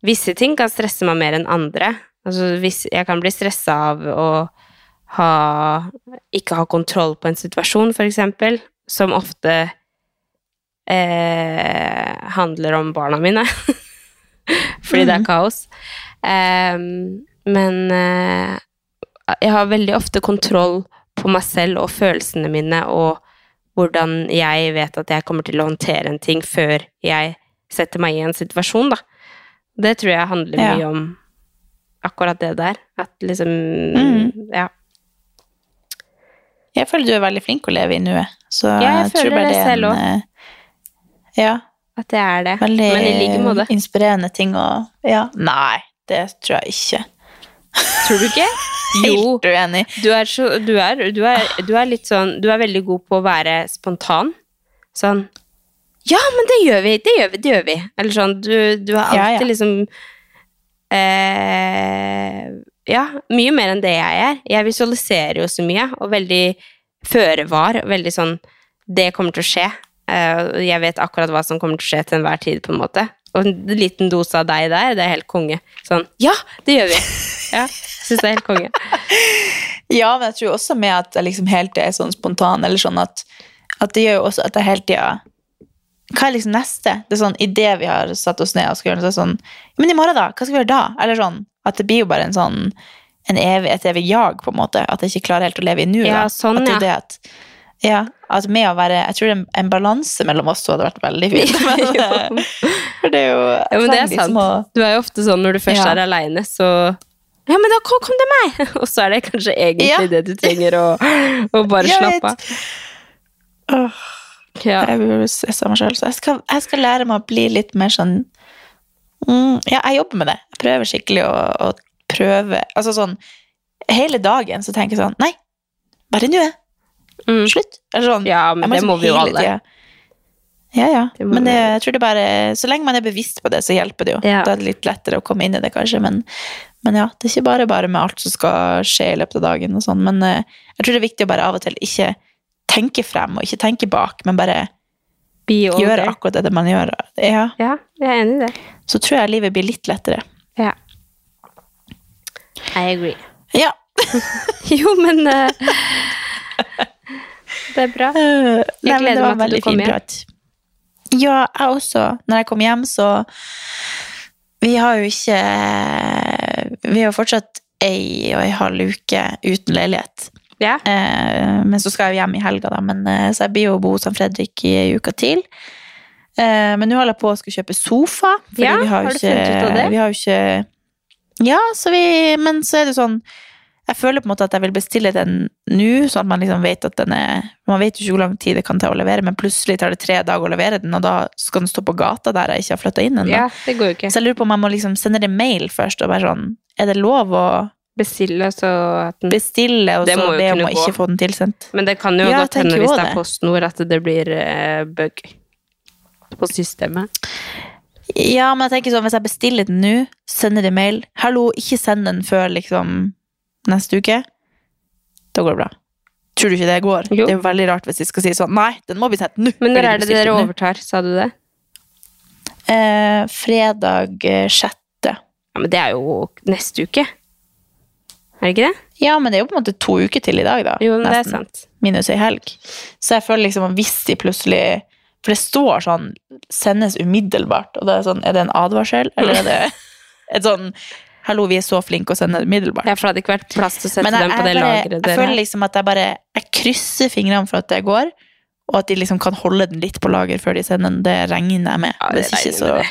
Visse ting kan stresse meg mer enn andre. Altså, hvis, jeg kan bli stressa av å ha, ikke ha kontroll på en situasjon, for eksempel, som ofte eh, handler om barna mine. Fordi det er kaos. Em, men eh, Jeg har veldig ofte kontroll på meg selv og følelsene mine og hvordan jeg vet at jeg kommer til å håndtere en ting før jeg setter meg i en situasjon, da. Det tror jeg handler Ja. mye om akkurat det der. At liksom Mm. Ja. Jeg føler du er veldig flink å leve i nuet. Så Ja, jeg tror føler bare det er selv en, også. eh, Ja, At det er det. veldig Men i like måte. inspirerende ting å Ja. Nei, det tror jeg ikke. Tror du ikke? Jo. Helt uenig. Du er, så, du, er, du, er, du er litt sånn Du er veldig god på å være spontan. Sånn Ja, men det gjør vi! Det gjør vi! Det gjør vi! Eller sånn Du, du er alltid ja. liksom eh, Ja, mye mer enn det jeg er. Jeg visualiserer jo så mye, og veldig føre var. Veldig sånn Det kommer til å skje. Eh, jeg vet akkurat hva som kommer til å skje til enhver tid, på en måte. Og en liten dose av deg der, det er helt konge. Sånn Ja, det gjør vi! Ja, Syns det er helt konge. Ja, men jeg tror også med at jeg liksom hele tida er sånn spontan, eller sånn at, at det gjør jo også at jeg hele tida Hva er liksom neste? Det er sånn Idet vi har satt oss ned og skal gjøre noe, så sånn Men i morgen, da? Hva skal vi gjøre da? Eller sånn At det blir jo bare en sånn en evig, et evig jag, på en måte. At jeg ikke klarer helt å leve i nuet. Ja, sånn, at det ja. det at ja, at med å være Jeg tror en, en balanse mellom oss to hadde vært veldig fint. Men, eh, for det er jo Ja, men det er liksom sant. å- Du er jo ofte sånn når du først Ja. er aleine, så Ja, men da kom, kom det meg! Og så er det kanskje egentlig Ja. det du trenger å, å bare Jeg slappe av. Åh. Ja. Jeg blir stressa meg sjøl, så jeg skal, jeg skal lære meg å bli litt mer sånn mm, Ja, jeg jobber med det. Jeg prøver skikkelig å, å prøve Altså sånn Hele dagen så tenker jeg sånn Nei, bare nå. Mm. Slutt. Eller sånn. Ja, men må det liksom må vi jo alle. tida- Ja, ja. Det Men det, jeg tror det bare Så lenge man er bevisst på det, så hjelper det jo. Ja. Da er det litt lettere å komme inn i det, kanskje. Men, men ja, det er ikke bare bare med alt som skal skje i løpet av dagen og sånn. Men eh, jeg tror det er viktig å bare av og til ikke tenke frem og ikke tenke bak, men bare gjøre akkurat det man gjør. Ja, Ja, jeg er enig i det. så tror jeg livet blir litt lettere. Ja. I agree. Ja. Jo, men uh, Det er bra. Jeg gleder meg til du kommer hjem. Ja, jeg også. Når jeg kom hjem, så Vi har jo ikke Vi har jo fortsatt ei og ei halv uke uten leilighet. Ja. Eh, men så skal jeg jo hjem i helga, da. Men, eh, så jeg blir jo bo hos Fredrik i ei uke til. Eh, men nå holder jeg på å skulle kjøpe sofa. Fordi Ja, vi har, jo har du ikke, funnet ut av det? Vi har jo ikke Ja, så vi Men så er det sånn Jeg føler på en måte at jeg vil bestille den nå, sånn at man liksom vet at den er Man vet jo ikke hvor lang tid det kan ta å levere, men plutselig tar det tre dager å levere den, og da skal den stå på gata der jeg ikke har flytta inn ennå. ja, det går jo ikke. Så jeg lurer på om jeg må liksom sende det mail først, og bare sånn Er det lov å Bestille, så at den bestille, og så be om å ikke få den tilsendt? Men det kan jo Ja, godt hende hvis det er. PostNord at det blir uh, bug på systemet. Ja, men jeg tenker sånn, hvis jeg bestiller den nå, sender det mail Hallo, ikke send den før liksom neste uke. Da går det bra. Tror du ikke det går? Jo. Det er jo veldig rart hvis vi skal si sånn Nei, den må bli sendt nå. Men når er det dere overtar, sa du det? Eh, fredag eh, sjette. Ja, men det er jo neste uke. Er det ikke det? Ja, men det er jo på en måte to uker til i dag, da. Jo, men det er sant. Minus ei helg. Så jeg føler liksom at hvis de plutselig For det står sånn 'sendes umiddelbart', og det er sånn Er det en advarsel, eller er det et sånn 'hallo, vi er så flinke å sende umiddelbart'? Ja, for det hadde ikke vært plass til å sette dem på det lageret jeg føler liksom at jeg bare Jeg krysser fingrene for at det går, og at de liksom kan holde den litt på lager før de sender den. Det regner jeg med. Ja, Hvis ikke så det.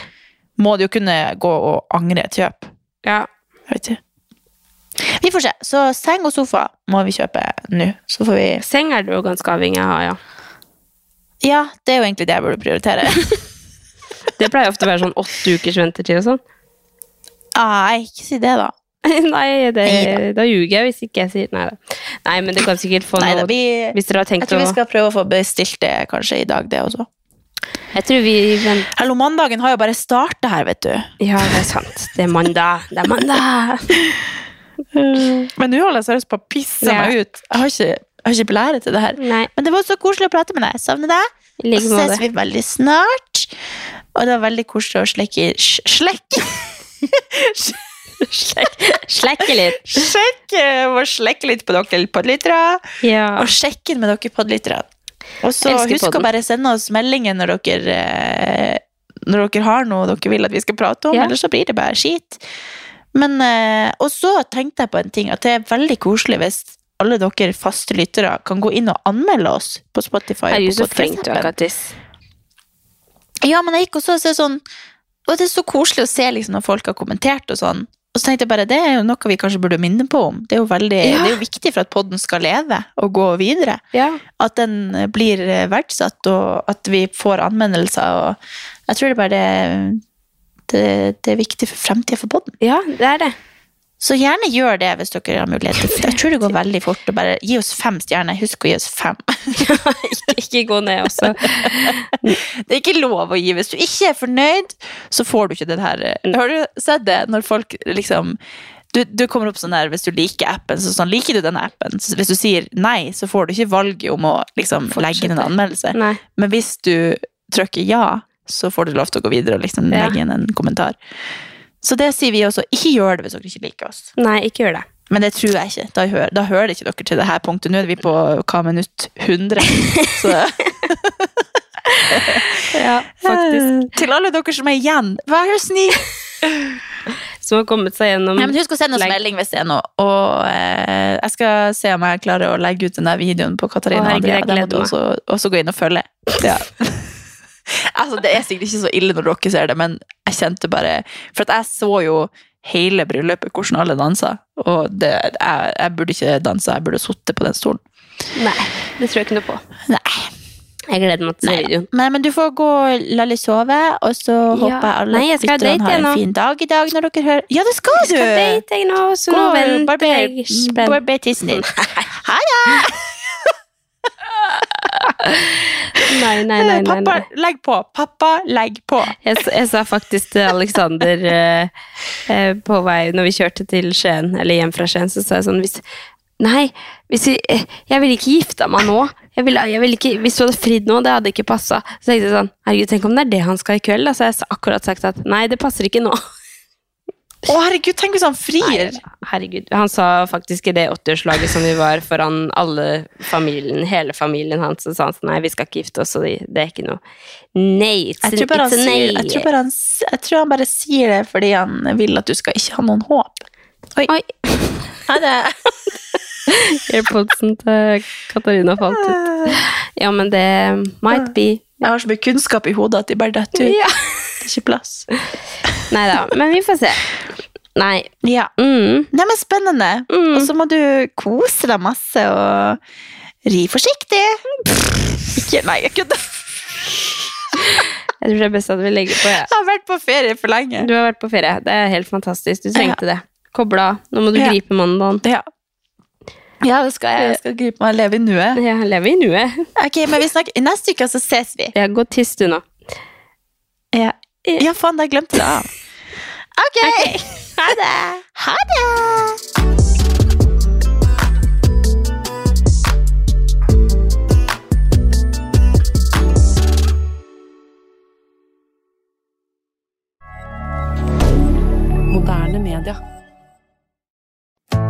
må de jo kunne gå og angre et kjøp. Ja. Jeg vet ikke. Vi får se. Så seng og sofa må vi kjøpe nå. Så får vi Seng er du jo ganske avhengig av, ja. Ja, det er jo egentlig det jeg burde prioritere. Det pleier ofte å være sånn åtte ukers ventetid og sånn. Nei, ikke si det, da. Nei, det, da ljuger jeg hvis ikke jeg sier nei da. Nei, men du kan sikkert få Nei, da, noe vi, Hvis dere har jeg tror å vi skal prøve å få bestilt det kanskje i dag, det også. Jeg tror vi men... Hallo, mandagen har jo bare starta her, vet du. Ja, det er sant. Det er mandag. Det er mandag. Men nå holder jeg seriøst på å pisse Ja. meg ut. Jeg har ikke, jeg har ikke blære til det her. Nei, Men det var så koselig å prate med deg. Savner deg. i Og så ses vi veldig snart. Og det var veldig koselig å slekke Slekke! Slekke litt. Sjekke slekke litt på dere podlyttere. Ja. Og sjekke med dere podlyttere. Og så husk husk å bare sende oss meldinger når dere eh, Når dere har noe dere vil at vi skal prate om, Ja. ellers så blir det bare skit. Men, eh, og så tenkte jeg på en ting, at det er veldig koselig hvis alle dere faste lyttere kan gå inn og anmelde oss på Spotify. Herregud, så flink du er. Kattis. Ja, men jeg gikk også og så sånn Og det er så koselig å se liksom når folk har kommentert og sånn. Og så tenkte jeg bare, det er jo noe vi kanskje burde minne på om. Det er jo, veldig, Ja. det er jo viktig for at podden skal leve og gå videre. Ja. At den blir verdsatt, og at vi får anmeldelser. Og jeg tror det bare det, det, det er viktig for fremtiden for podden. ja, det er det. Så gjerne gjør det hvis dere har mulighet. Jeg tror det går veldig fort. å bare Gi oss fem stjerner. Husk å gi oss fem. ikke, ikke gå ned også. Det er ikke lov å gi. Hvis du ikke er fornøyd, så får du ikke den her Har du sett det når folk liksom du, du kommer opp sånn der, Hvis du liker appen, så sånn, liker du denne appen. Så hvis du sier nei, så får du ikke valget om å liksom, legge inn en anmeldelse. Nei. Men hvis du trykker ja, så får du lov til å gå videre og liksom legge inn en kommentar. Så det sier vi også. Ikke gjør det hvis dere ikke liker oss. Nei, ikke gjør det. Men det tror jeg ikke. Da, hører, da hører ikke dere til det her punktet. Nå er vi på hva minutt 100. Så Ja, faktisk. til alle dere som er igjen, vær så snill! Som har kommet seg gjennom Ja, men husk å sende oss melding hvis det er noe. Og eh, jeg skal se om jeg klarer å legge ut den der videoen på Katarina og Andrea. jeg så gå inn og følge. Ja. altså, det er sikkert ikke så ille når dere ser det, men jeg kjente bare For at jeg så jo hele bryllupet, hvordan alle dansa. Og det, jeg, jeg burde ikke dansa, jeg burde sittet på den stolen. Nei, det tror jeg ikke noe på. Nei. Jeg gleder meg til å se videoen. Nei, men du får gå og la litt sove, og så håper jeg alle jeg lytterne har en fin dag i dag når dere hører Ja, det skal du! Skal date jeg nå, så Gå nå venter jeg spent. barber tissen din. Ha det! Nei, nei, nei. nei, Pappa, legg på! Pappa, legg på! Jeg, jeg sa faktisk til Alexander eh, eh, på vei når vi kjørte til Skien, eller hjem fra Skien, så sa jeg sånn hvis, Nei, hvis vi, eh, jeg ville ikke gifta meg nå. Jeg ville, jeg ville ikke, hvis du hadde fridd nå, det hadde ikke passa. Så tenkte jeg sånn, herregud, tenk om det er det han skal i kveld? Da. Så jeg har akkurat sagt at nei, det passer ikke nå. Å, herregud, tenk hvis han frir! Herregud, Han sa faktisk i det 80-årslaget som vi var foran alle familien, hele familien hans, så sa han sånn nei, vi skal ikke gifte oss, og det, er ikke noe Nei, it's, Jeg tror, bare han sier, nei. jeg, tror bare han, jeg tror han bare sier det fordi han vil at du skal ikke ha noen håp. Oi. Oi. Ha det! Airpodsen til Katarina falt ut. Ja, men det might be. Jeg har så mye kunnskap i hodet at de bare detter ut. Ja. Ikke plass. Nei da, men vi får se. Nei. Ja. Mm. Nei, men spennende. Mm. Og så må du kose deg masse og ri forsiktig. Ikke, nei, jeg kødder. Jeg tror det er best at vi legger på. Ja. Jeg har vært på ferie for lenge. Du har vært på ferie. Det er helt fantastisk. Du trengte det. Koble av. Nå må du Ja. gripe mandagen. Ja. Ja, det skal jeg. Jeg skal gripe meg og leve i nuet. Ja, lever i nuet. Ok, men vi snakker, Neste uke så ses vi. Ja, gå tiss du nå. Ja, ja faen, jeg glemte det Ok! Ok. Ha det. Ha det. Moderne media.